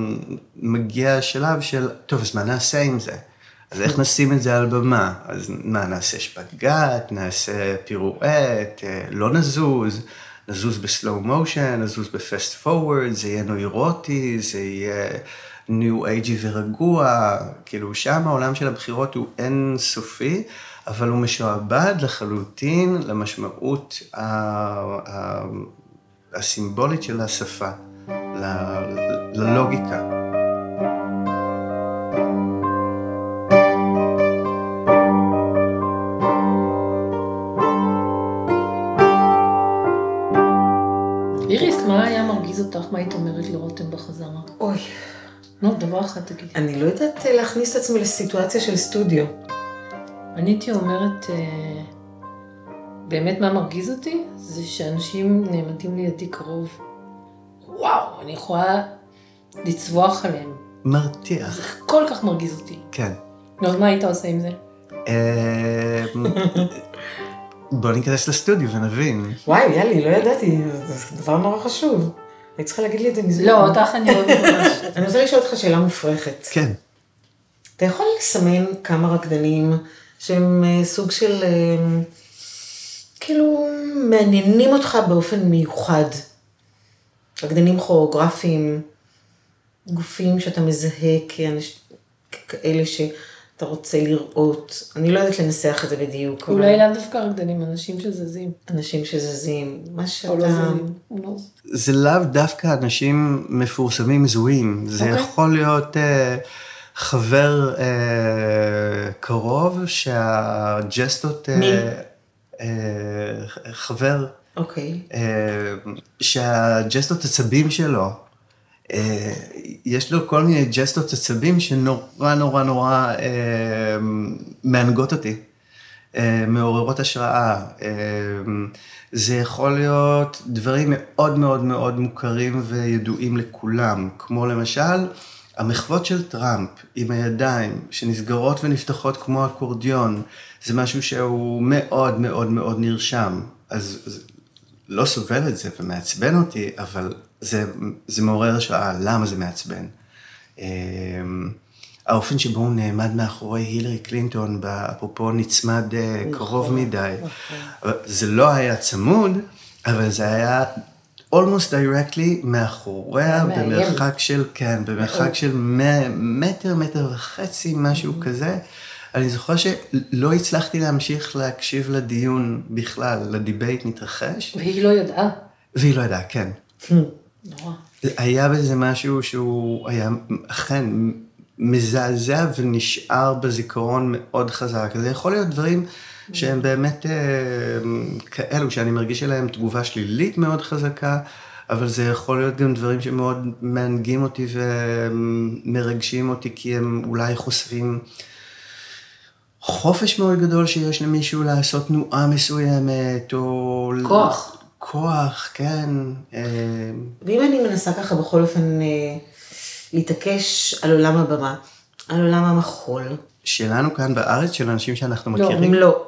[SPEAKER 4] מגיע השלב של, טוב, אז מה נעשה עם זה? אז איך נשים את זה על במה? אז מה, נעשה שפגאט, נעשה פירואט, אה, לא נזוז, נזוז בסלואו מושן, נזוז בפסט פורוורד, זה יהיה נוירוטי, זה יהיה ניו אייג'י ורגוע, כאילו שם העולם של הבחירות הוא אינסופי. אבל הוא משועבד לחלוטין למשמעות הסימבולית של השפה, ללוגיקה.
[SPEAKER 2] איריס, מה היה מרגיז אותך? מה היית אומרת לרותם בחזרה?
[SPEAKER 1] אוי.
[SPEAKER 2] נו, דבר אחד תגידי.
[SPEAKER 1] אני לא יודעת להכניס את עצמי לסיטואציה של סטודיו.
[SPEAKER 2] אני הייתי אומרת, אה, באמת מה מרגיז אותי? זה שאנשים נעמדים לידי קרוב. וואו, אני יכולה לצווח עליהם.
[SPEAKER 4] מרתיע.
[SPEAKER 2] זה כל כך מרגיז אותי.
[SPEAKER 4] כן.
[SPEAKER 2] נו, אז מה היית עושה עם זה?
[SPEAKER 4] אה, בוא ניכנס לסטודיו ונבין.
[SPEAKER 1] וואי, יאללה, לא ידעתי, זה דבר נורא חשוב. היית צריכה להגיד לי את זה מזמן.
[SPEAKER 2] לא, אותך אני אוהבת ממש.
[SPEAKER 1] אני רוצה לשאול אותך שאלה מופרכת.
[SPEAKER 4] כן.
[SPEAKER 1] אתה יכול לסמן כמה רקדנים שהם אה, סוג של, אה, כאילו, מעניינים אותך באופן מיוחד? רקדנים כוריאוגרפיים, גופים שאתה מזהה כאנש... כאלה שאתה רוצה לראות. אני לא יודעת לנסח את זה בדיוק. אבל
[SPEAKER 2] אולי לאו דווקא רקדנים, אנשים שזזים.
[SPEAKER 1] אנשים שזזים, מה שאתה...
[SPEAKER 2] או לא זזים. לא.
[SPEAKER 4] זה לאו דווקא אנשים מפורסמים זוהים, זה
[SPEAKER 2] אוקיי.
[SPEAKER 4] יכול להיות אה, חבר אה, קרוב שהג'סטות... אה,
[SPEAKER 1] מי?
[SPEAKER 4] אה, חבר
[SPEAKER 1] אוקיי.
[SPEAKER 4] אה, שהג'סטות עצבים שלו, אה, יש לו כל מיני ג'סטות עצבים שנורא נורא נורא אה, מענגות אותי, אה, מעוררות השראה. אה, זה יכול להיות דברים מאוד מאוד מאוד מוכרים וידועים לכולם, כמו למשל המחוות של טראמפ עם הידיים שנסגרות ונפתחות כמו אקורדיון, זה משהו שהוא מאוד מאוד מאוד נרשם. אז אז לא סובל את זה ומעצבן אותי, אבל זה, זה מעורר השראה, למה זה מעצבן? אמ, האופן שבו הוא נעמד מאחורי הילרי קלינטון, אפרופו נצמד אה, קרוב מדי. אבל זה לא היה צמוד, אבל זה היה almost directly מאחוריה. במרחק של, כן, במרחק של מטר, מטר וחצי, משהו כזה. אני זוכר שלא הצלחתי להמשיך להקשיב לדיון בכלל, לדיבייט מתרחש,
[SPEAKER 2] והיא לא ידעה.
[SPEAKER 4] והיא לא ידעה, כן.
[SPEAKER 2] נורא.
[SPEAKER 4] היה בזה משהו שהוא היה אכן מזעזע ונשאר בזיכרון מאוד חזק. זה יכול להיות דברים שהם באמת אה, כאלו, שאני מרגיש עליהם תגובה שלילית מאוד חזקה, אבל זה יכול להיות גם דברים שמאוד מענגים אותי ומרגשים אותי, כי הם אולי חושפים חופש מאוד גדול שיש למישהו לעשות תנועה מסוימת, או...
[SPEAKER 2] כוח.
[SPEAKER 4] כוח, כן. אה,
[SPEAKER 1] ואם אני מנסה ככה בכל אופן אה, להתעקש על עולם הבמה, על עולם המחול,
[SPEAKER 4] שלנו כאן בארץ, של אנשים שאנחנו
[SPEAKER 2] לא,
[SPEAKER 4] מכירים.
[SPEAKER 1] לא.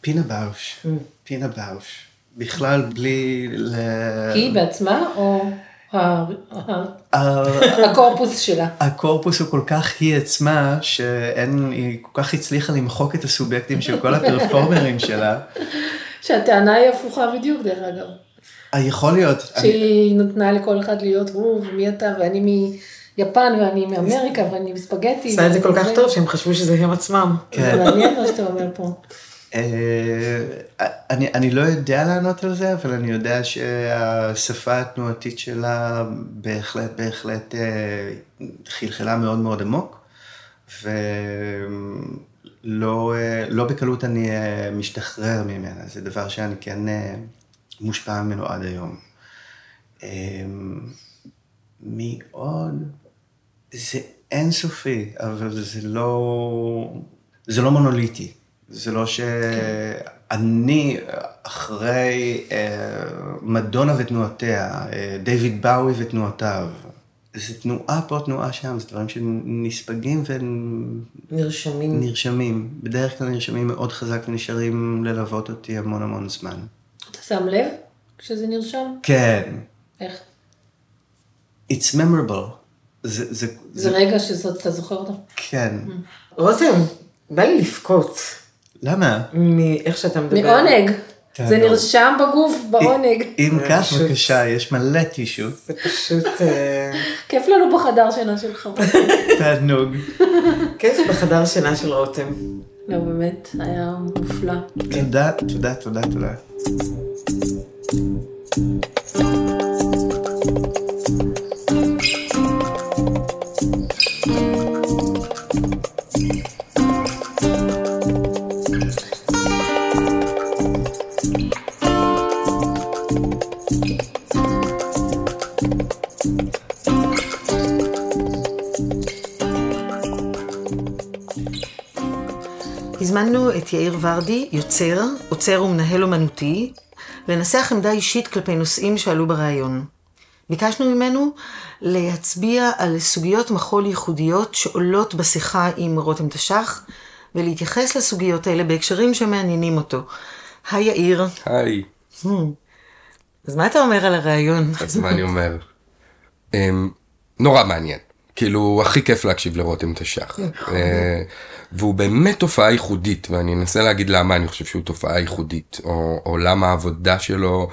[SPEAKER 4] פינה באוש, פינה באוש. בכלל בלי ל...
[SPEAKER 2] היא בעצמה או ה- ה-
[SPEAKER 4] ה-
[SPEAKER 2] הקורפוס שלה?
[SPEAKER 4] הקורפוס הוא כל כך היא עצמה, שאין, היא כל כך הצליחה למחוק את הסובייקטים של כל הפרפורמרים שלה.
[SPEAKER 2] שהטענה היא הפוכה בדיוק דרך אגב.
[SPEAKER 4] אה, יכול להיות. אני-
[SPEAKER 2] שהיא נתנה לכל אחד להיות הוא ומי אתה ואני מיפן ואני מאמריקה ואני מספגטי.
[SPEAKER 1] עשה את זה כל כך טוב שהם חשבו שזה הם עצמם.
[SPEAKER 2] זה
[SPEAKER 4] כן.
[SPEAKER 2] מעניין מה שאתה אומר פה.
[SPEAKER 4] אה, אני, אני לא יודע לענות על זה, אבל אני יודע שהשפה התנועתית שלה בהחלט, בהחלט אה, חלחלה מאוד מאוד עמוק, ולא אה, לא בקלות אני משתחרר ממנה, זה דבר שאני כן מושפע ממנו עד היום. מי עוד? זה אינסופי, אבל זה לא, זה לא מונוליטי. זה לא שאני אחרי אה, מדונה ותנועותיה, אה, דיוויד באוי ותנועותיו. זה תנועה פה, תנועה שם, זה דברים שנספגים
[SPEAKER 1] נרשמים.
[SPEAKER 4] ונרשמים. בדרך כלל נרשמים מאוד חזק ונשארים ללוות אותי המון המון זמן.
[SPEAKER 2] אתה שם לב כשזה נרשם?
[SPEAKER 4] כן,
[SPEAKER 2] איך?
[SPEAKER 4] it's memorable. זה, זה,
[SPEAKER 2] זה רגע שזאת, אתה זוכר אותו?
[SPEAKER 4] כן.
[SPEAKER 1] רותם, בא לי לבכות
[SPEAKER 4] למה?
[SPEAKER 1] מאיך שאתה מדבר.
[SPEAKER 2] מעונג.
[SPEAKER 4] תענוג.
[SPEAKER 2] זה נרשם בגוף בעונג.
[SPEAKER 4] אם כך, בבקשה, יש מלא טישו.
[SPEAKER 1] זה פשוט אה,
[SPEAKER 2] כיף לנו בחדר שינה שלך.
[SPEAKER 4] תענוג.
[SPEAKER 1] כיף בחדר שינה של רותם.
[SPEAKER 2] לא, באמת, היה מופלא.
[SPEAKER 4] תודה, תודה, תודה, תודה.
[SPEAKER 1] הזמנו את יאיר ורדי, יוצר, עוצר ומנהל אומנותי, לנסח עמדה אישית כלפי נושאים שעלו בריאיון. ביקשנו ממנו להצביע על סוגיות מחול ייחודיות שעולות בשיחה עם רותם תש"ח, ולהתייחס לסוגיות האלה בהקשרים שמעניינים אותו. היי יאיר.
[SPEAKER 5] היי.
[SPEAKER 1] אז מה אתה אומר על הריאיון?
[SPEAKER 5] אז מה אני אומר? אמ, נורא מעניין. כאילו, הכי כיף להקשיב לרותם תש"ח. והוא באמת תופעה ייחודית, ואני אנסה להגיד למה אני חושב שהוא תופעה ייחודית, או, או למה העבודה שלו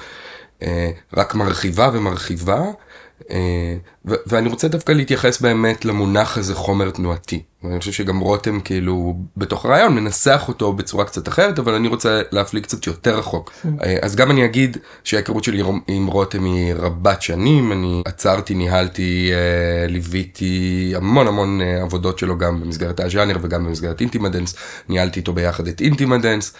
[SPEAKER 5] אה, רק מרחיבה ומרחיבה, ואני רוצה דווקא להתייחס באמת למונח הזה חומר תנועתי. ואני חושב שגם רותם כאילו בתוך הרעיון מנסח אותו בצורה קצת אחרת, אבל אני רוצה להפליג קצת יותר רחוק. אה, אז גם אני אגיד שההיכרות שלי עם רותם היא רבת שנים, אני עצרתי, ניהלתי, אה, ליוויתי המון המון עבודות שלו גם במסגרת הז'אנר וגם במסגרת אינטימדנס, ניהלתי איתו ביחד את אינטימדנס.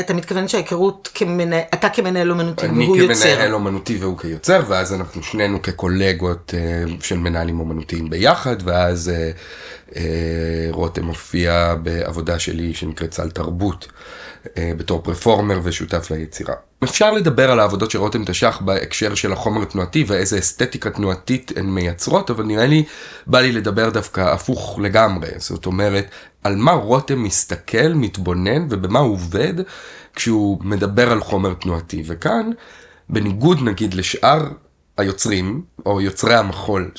[SPEAKER 1] אתה מתכוון שההיכרות, כמנה... אתה כמנהל אומנותי והוא יוצר.
[SPEAKER 5] אני כמנהל אומנותי והוא כיוצר, ואז אנחנו שנינו כקולגות uh, של מנהלים אומנותיים ביחד, ואז uh, uh, רותם מופיע בעבודה שלי שנקראת סל תרבות, בתור פרפורמר ושותף ליצירה. אפשר לדבר על העבודות של רותם תש"ח בהקשר של החומר התנועתי ואיזה אסתטיקה תנועתית הן מייצרות, אבל נראה לי, בא לי לדבר דווקא הפוך לגמרי. זאת אומרת, על מה רותם מסתכל, מתבונן ובמה הוא עובד כשהוא מדבר על חומר תנועתי. וכאן, בניגוד נגיד לשאר היוצרים, או יוצרי המחול,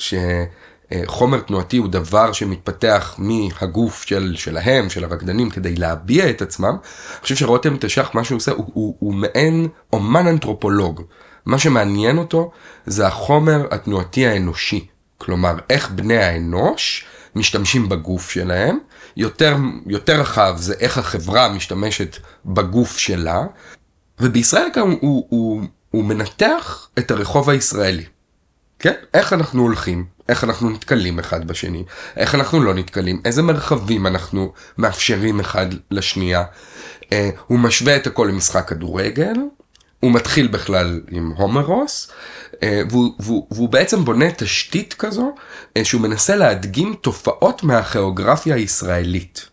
[SPEAKER 5] שחומר תנועתי הוא דבר שמתפתח מהגוף של, שלהם, של הרקדנים, כדי להביע את עצמם, אני חושב שרותם תש"ח, מה שהוא עושה, הוא, הוא, הוא מעין אומן אנתרופולוג. מה שמעניין אותו זה החומר התנועתי האנושי. כלומר, איך בני האנוש משתמשים בגוף שלהם, יותר, יותר רחב זה איך החברה משתמשת בגוף שלה, ובישראל גם הוא, הוא, הוא מנתח את הרחוב הישראלי. כן? איך אנחנו הולכים, איך אנחנו נתקלים אחד בשני, איך אנחנו לא נתקלים, איזה מרחבים אנחנו מאפשרים אחד לשנייה. אה, הוא משווה את הכל למשחק כדורגל, הוא מתחיל בכלל עם הומרוס, אה, והוא, והוא, והוא בעצם בונה תשתית כזו, אה, שהוא מנסה להדגים תופעות מהכיאוגרפיה הישראלית.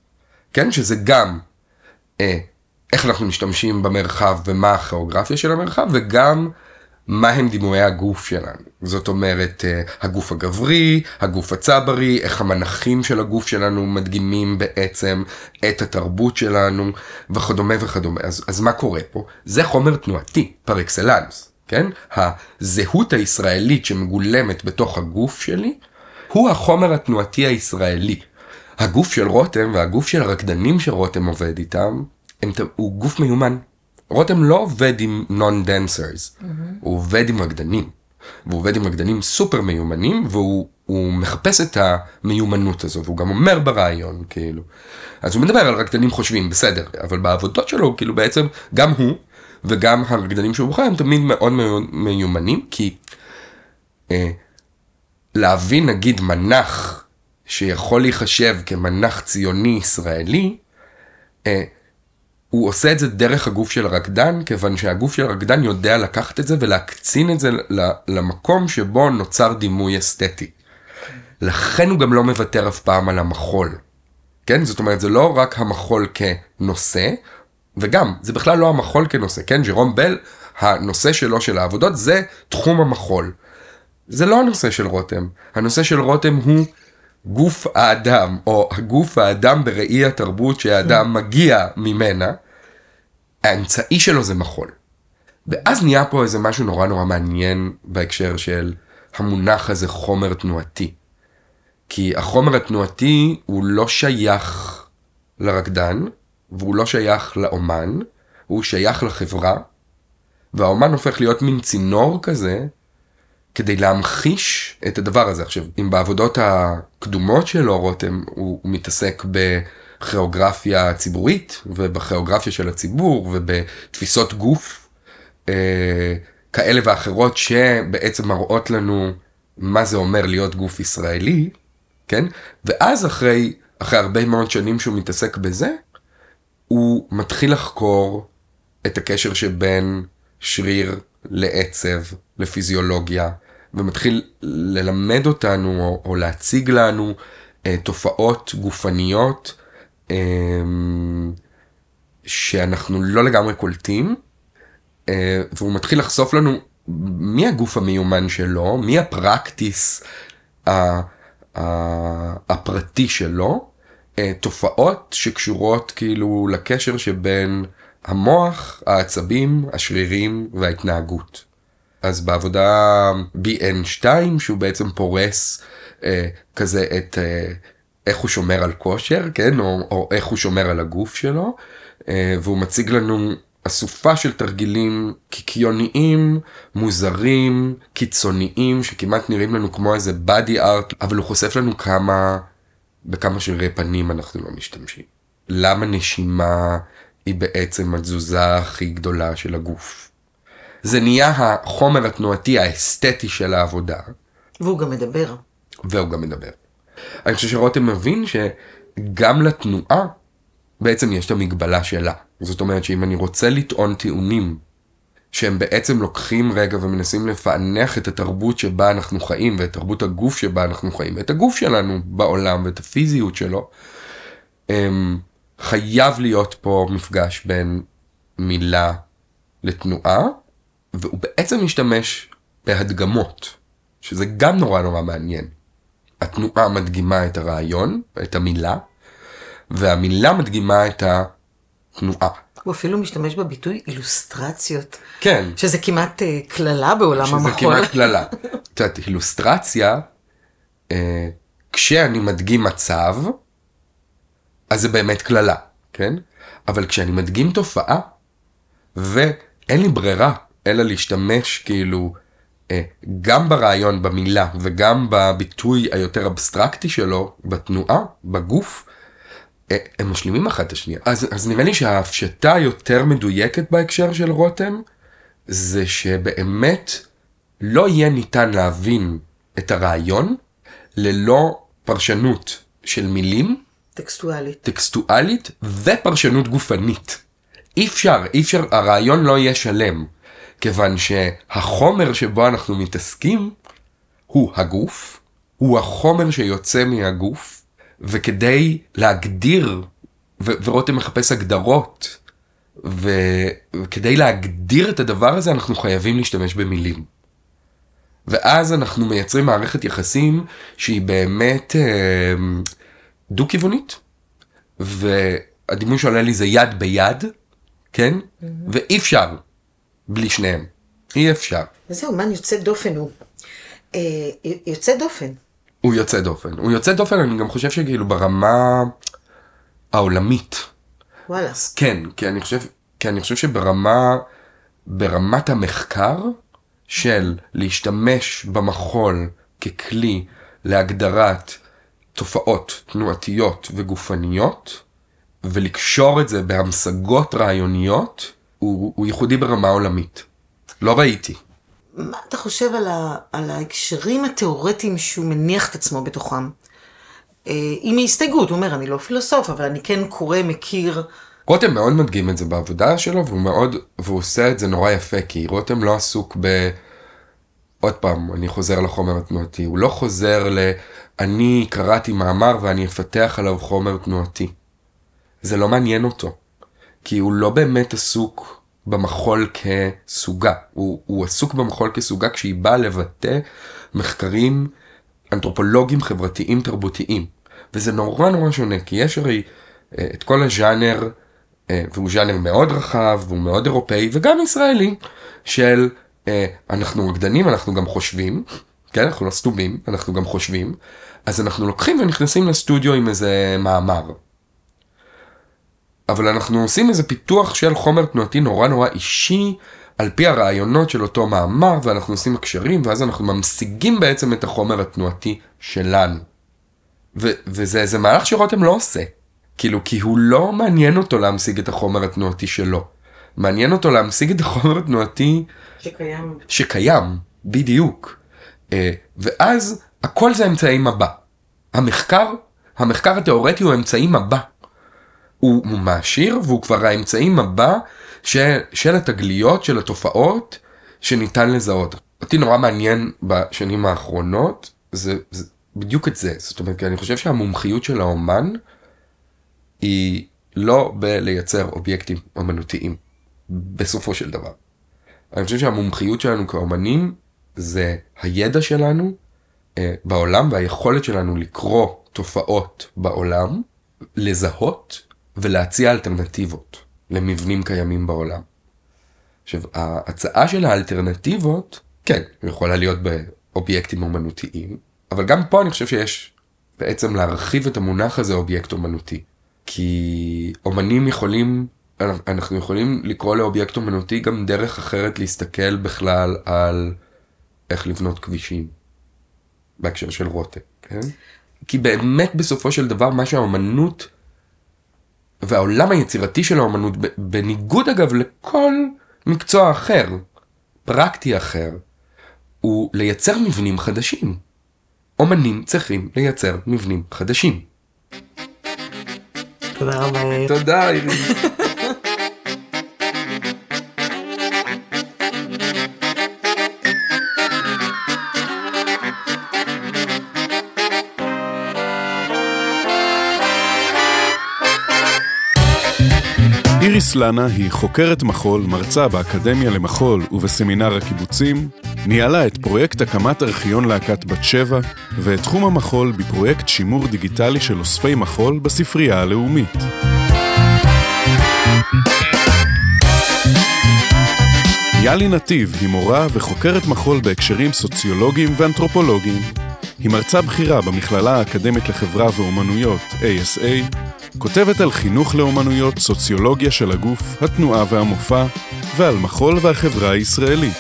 [SPEAKER 5] כן? שזה גם אה, איך אנחנו משתמשים במרחב ומה הכיאוגרפיה של המרחב, וגם מה הם דימויי הגוף שלנו. זאת אומרת, הגוף הגברי, הגוף הצברי, איך המנחים של הגוף שלנו מדגימים בעצם את התרבות שלנו, וכדומה וכדומה. אז, אז מה קורה פה? זה חומר תנועתי, פר אקסלנס. כן? הזהות הישראלית שמגולמת בתוך הגוף שלי, הוא החומר התנועתי הישראלי. הגוף של רותם והגוף של הרקדנים שרותם עובד איתם, הם, הוא גוף מיומן. רותם לא עובד עם non-dancers, mm-hmm. הוא עובד עם רקדנים. והוא עובד עם רקדנים סופר מיומנים, והוא מחפש את המיומנות הזו, והוא גם אומר ברעיון, כאילו. אז הוא מדבר על רקדנים חושבים, בסדר, אבל בעבודות שלו, כאילו בעצם, גם הוא, וגם הרקדנים שהוא בוחר הם תמיד מאוד מיומנים, כי אה, להבין נגיד מנח שיכול להיחשב כמנח ציוני ישראלי, אה, הוא עושה את זה דרך הגוף של הרקדן, כיוון שהגוף של הרקדן יודע לקחת את זה ולהקצין את זה למקום שבו נוצר דימוי אסתטי. לכן הוא גם לא מוותר אף פעם על המחול. כן? זאת אומרת, זה לא רק המחול כנושא, וגם, זה בכלל לא המחול כנושא, כן? ג'רום בל, הנושא שלו של העבודות זה תחום המחול. זה לא הנושא של רותם. הנושא של רותם הוא גוף האדם, או הגוף האדם בראי התרבות שהאדם מגיע ממנה. האמצעי שלו זה מחול. ואז נהיה פה איזה משהו נורא נורא מעניין בהקשר של המונח הזה חומר תנועתי. כי החומר התנועתי הוא לא שייך לרקדן, והוא לא שייך לאומן, הוא שייך לחברה, והאומן הופך להיות מין צינור כזה, כדי להמחיש את הדבר הזה. עכשיו, אם בעבודות הקדומות שלו, רותם, הוא, הוא מתעסק בכיאוגרפיה ציבורית, ובכיאוגרפיה של הציבור, ובתפיסות גוף אה, כאלה ואחרות, שבעצם מראות לנו מה זה אומר להיות גוף ישראלי, כן? ואז אחרי, אחרי הרבה מאוד שנים שהוא מתעסק בזה, הוא מתחיל לחקור את הקשר שבין שריר לעצב, לפיזיולוגיה, ומתחיל ללמד אותנו או, או להציג לנו אה, תופעות גופניות אמ, שאנחנו לא לגמרי קולטים, אה, והוא מתחיל לחשוף לנו מי הגוף המיומן שלו, מי הפרקטיס ה- ה- הפרטי שלו, אה, תופעות שקשורות כאילו לקשר שבין המוח, העצבים, השרירים וההתנהגות. אז בעבודה BN2 שהוא בעצם פורס אה, כזה את אה, איך הוא שומר על כושר, כן, או, או איך הוא שומר על הגוף שלו, אה, והוא מציג לנו אסופה של תרגילים קיקיוניים, מוזרים, קיצוניים, שכמעט נראים לנו כמו איזה בדי ארט, אבל הוא חושף לנו כמה, בכמה שרירי פנים אנחנו לא משתמשים. למה נשימה היא בעצם התזוזה הכי גדולה של הגוף. זה נהיה החומר התנועתי האסתטי של העבודה,
[SPEAKER 1] והוא גם מדבר.
[SPEAKER 5] והוא גם מדבר. אני חושב שרותם מבין שגם לתנועה בעצם יש את המגבלה שלה. זאת אומרת שאם אני רוצה לטעון טיעונים שהם בעצם לוקחים רגע ומנסים לפענח את התרבות שבה אנחנו חיים ואת תרבות הגוף שבה אנחנו חיים, את הגוף שלנו בעולם ואת הפיזיות שלו, הם, חייב להיות פה מפגש בין מילה לתנועה, והוא בעצם משתמש בהדגמות, שזה גם נורא נורא מעניין. התנועה מדגימה את הרעיון, את המילה, והמילה מדגימה את התנועה.
[SPEAKER 1] הוא אפילו משתמש בביטוי אילוסטרציות.
[SPEAKER 5] כן.
[SPEAKER 1] שזה כמעט אה, קללה בעולם
[SPEAKER 5] שזה
[SPEAKER 1] המחול.
[SPEAKER 5] כמעט קללה. את יודעת, אילוסטרציה, אה, כשאני מדגים מצב, אז זה באמת קללה, כן? אבל כשאני מדגים תופעה, ואין לי ברירה אלא להשתמש כאילו אה, גם ברעיון, במילה, וגם בביטוי היותר אבסטרקטי שלו, בתנועה, בגוף, אה, הם משלימים אחת את השנייה. אז, אז נראה לי שההפשטה היותר מדויקת בהקשר של רותם, זה שבאמת לא יהיה ניתן להבין את הרעיון ללא פרשנות של מילים,
[SPEAKER 1] טקסטואלית.
[SPEAKER 5] טקסטואלית ופרשנות גופנית. אי אפשר, אי אפשר, הרעיון לא יהיה שלם, כיוון שהחומר שבו אנחנו מתעסקים הוא הגוף, הוא החומר שיוצא מהגוף, וכדי להגדיר, ו- ורותם מחפש הגדרות, ו- וכדי להגדיר את הדבר הזה אנחנו חייבים להשתמש במילים. ואז אנחנו מייצרים מערכת יחסים שהיא באמת אה, דו-כיוונית, והדימוי שעולה לי זה יד ביד, כן? ואי אפשר בלי שניהם. אי אפשר.
[SPEAKER 1] איזה אומן יוצא דופן הוא. אה, יוצא דופן.
[SPEAKER 5] הוא יוצא דופן. הוא יוצא דופן, אני גם חושב שכאילו ברמה העולמית.
[SPEAKER 1] וואלה.
[SPEAKER 5] כן, כי אני חושב, כי אני חושב שברמה, ברמת המחקר של להשתמש במחול ככלי להגדרת תופעות תנועתיות וגופניות, ולקשור את זה בהמשגות רעיוניות, הוא, הוא ייחודי ברמה עולמית. לא ראיתי.
[SPEAKER 1] מה אתה חושב על, ה, על ההקשרים התיאורטיים שהוא מניח את עצמו בתוכם? אה, עם ההסתייגות, הוא אומר, אני לא פילוסוף, אבל אני כן קורא, מכיר.
[SPEAKER 5] רותם מאוד מדגים את זה בעבודה שלו, והוא מאוד, והוא עושה את זה נורא יפה, כי רותם לא עסוק ב... עוד פעם, אני חוזר לחומר התנועתי, הוא לא חוזר ל... אני קראתי מאמר ואני אפתח עליו חומר תנועתי. זה לא מעניין אותו, כי הוא לא באמת עסוק במחול כסוגה, הוא, הוא עסוק במחול כסוגה כשהיא באה לבטא מחקרים אנתרופולוגיים חברתיים תרבותיים. וזה נורא נורא שונה, כי יש הרי אה, את כל הז'אנר, אה, והוא ז'אנר מאוד רחב, והוא מאוד אירופאי, וגם ישראלי, של אנחנו רקדנים, אנחנו גם חושבים, כן, אנחנו לא סתומים, אנחנו גם חושבים, אז אנחנו לוקחים ונכנסים לסטודיו עם איזה מאמר. אבל אנחנו עושים איזה פיתוח של חומר תנועתי נורא נורא אישי, על פי הרעיונות של אותו מאמר, ואנחנו עושים הקשרים, ואז אנחנו ממשיגים בעצם את החומר התנועתי שלנו. ו- וזה איזה מהלך שרותם לא עושה. כאילו, כי הוא לא מעניין אותו להמשיג את החומר התנועתי שלו. מעניין אותו להמשיג את החומר התנועתי
[SPEAKER 1] שקיים.
[SPEAKER 5] שקיים, בדיוק. אה, ואז הכל זה אמצעי מבע. המחקר, המחקר התיאורטי הוא אמצעי מבע. הוא, מעשיר והוא כבר האמצעי מבע של, של התגליות, של התופעות שניתן לזהות. אותי נורא מעניין בשנים האחרונות, זה, זה בדיוק את זה. זאת אומרת, אני חושב שהמומחיות של האומן היא לא בלייצר אובייקטים אומנותיים, בסופו של דבר. אני חושב שהמומחיות שלנו כאומנים זה הידע שלנו אה, בעולם והיכולת שלנו לקרוא תופעות בעולם, לזהות ולהציע אלטרנטיבות למבנים קיימים בעולם. עכשיו, ההצעה של האלטרנטיבות, כן, יכולה להיות באובייקטים אומנותיים, אבל גם פה אני חושב שיש בעצם להרחיב את המונח הזה אובייקט אומנותי. כי אומנים יכולים, אנחנו יכולים לקרוא לאובייקט אומנותי גם דרך אחרת להסתכל בכלל על איך לבנות כבישים. בהקשר של רוטה, כן? כי באמת בסופו של דבר מה שהאומנות והעולם היצירתי של האומנות, בניגוד אגב לכל מקצוע אחר, פרקטי אחר, הוא לייצר מבנים חדשים. אומנים צריכים לייצר מבנים חדשים.
[SPEAKER 1] תודה רבה.
[SPEAKER 5] תודה, אירי.
[SPEAKER 3] איריס לנה היא חוקרת מחול, מרצה באקדמיה למחול ובסמינר הקיבוצים, ניהלה את פרויקט הקמת ארכיון להקת בת שבע, ואת תחום המחול בפרויקט שימור דיגיטלי של אוספי מחול בספרייה הלאומית. יאלי נתיב היא מורה וחוקרת מחול בהקשרים סוציולוגיים ואנתרופולוגיים. היא מרצה בכירה במכללה האקדמית לחברה ואומנויות, ASA, כותבת על חינוך לאומנויות, סוציולוגיה של הגוף, התנועה והמופע, ועל מחול והחברה הישראלית.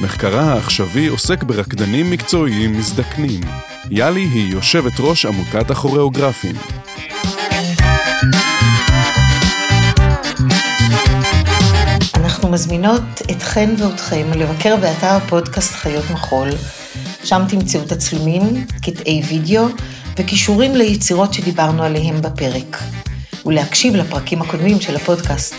[SPEAKER 3] מחקרה העכשווי עוסק ברקדנים מקצועיים מזדקנים. יאלי היא יושבת ראש עמותת הכוריאוגרפים.
[SPEAKER 2] אנחנו מזמינות אתכן ואתכם לבקר באתר הפודקאסט חיות מחול, שם תמצאו תצלומים, קטעי וידאו וכישורים ליצירות שדיברנו עליהם בפרק, ולהקשיב לפרקים הקודמים של הפודקאסט.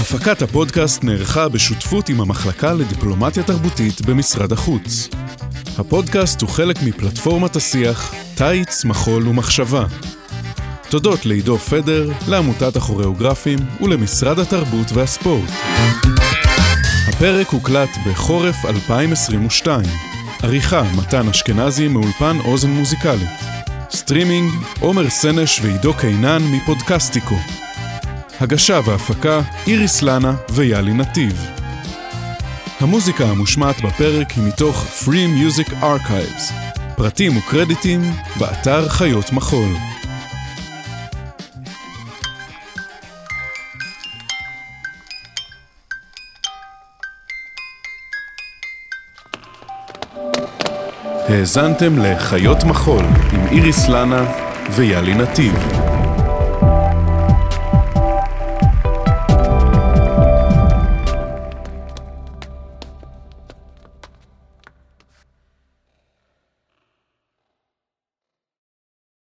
[SPEAKER 3] הפקת הפודקאסט נערכה בשותפות עם המחלקה לדיפלומטיה תרבותית במשרד החוץ. הפודקאסט הוא חלק מפלטפורמת השיח "תיץ, מחול ומחשבה", תודות לעידו פדר, לעמותת הכוריאוגרפים ולמשרד התרבות והספורט. הפרק הוקלט בחורף 2022. עריכה מתן אשכנזי מאולפן אוזן מוזיקלית. סטרימינג עומר סנש ועידו קינן מפודקסטיקו. הגשה והפקה איריס לנה ויעלי נתיב. המוזיקה המושמעת בפרק היא מתוך Free Music Archives. פרטים וקרדיטים באתר חיות מחול. האזנתם לחיות מחול עם איריס לנה ויאלי נתיב.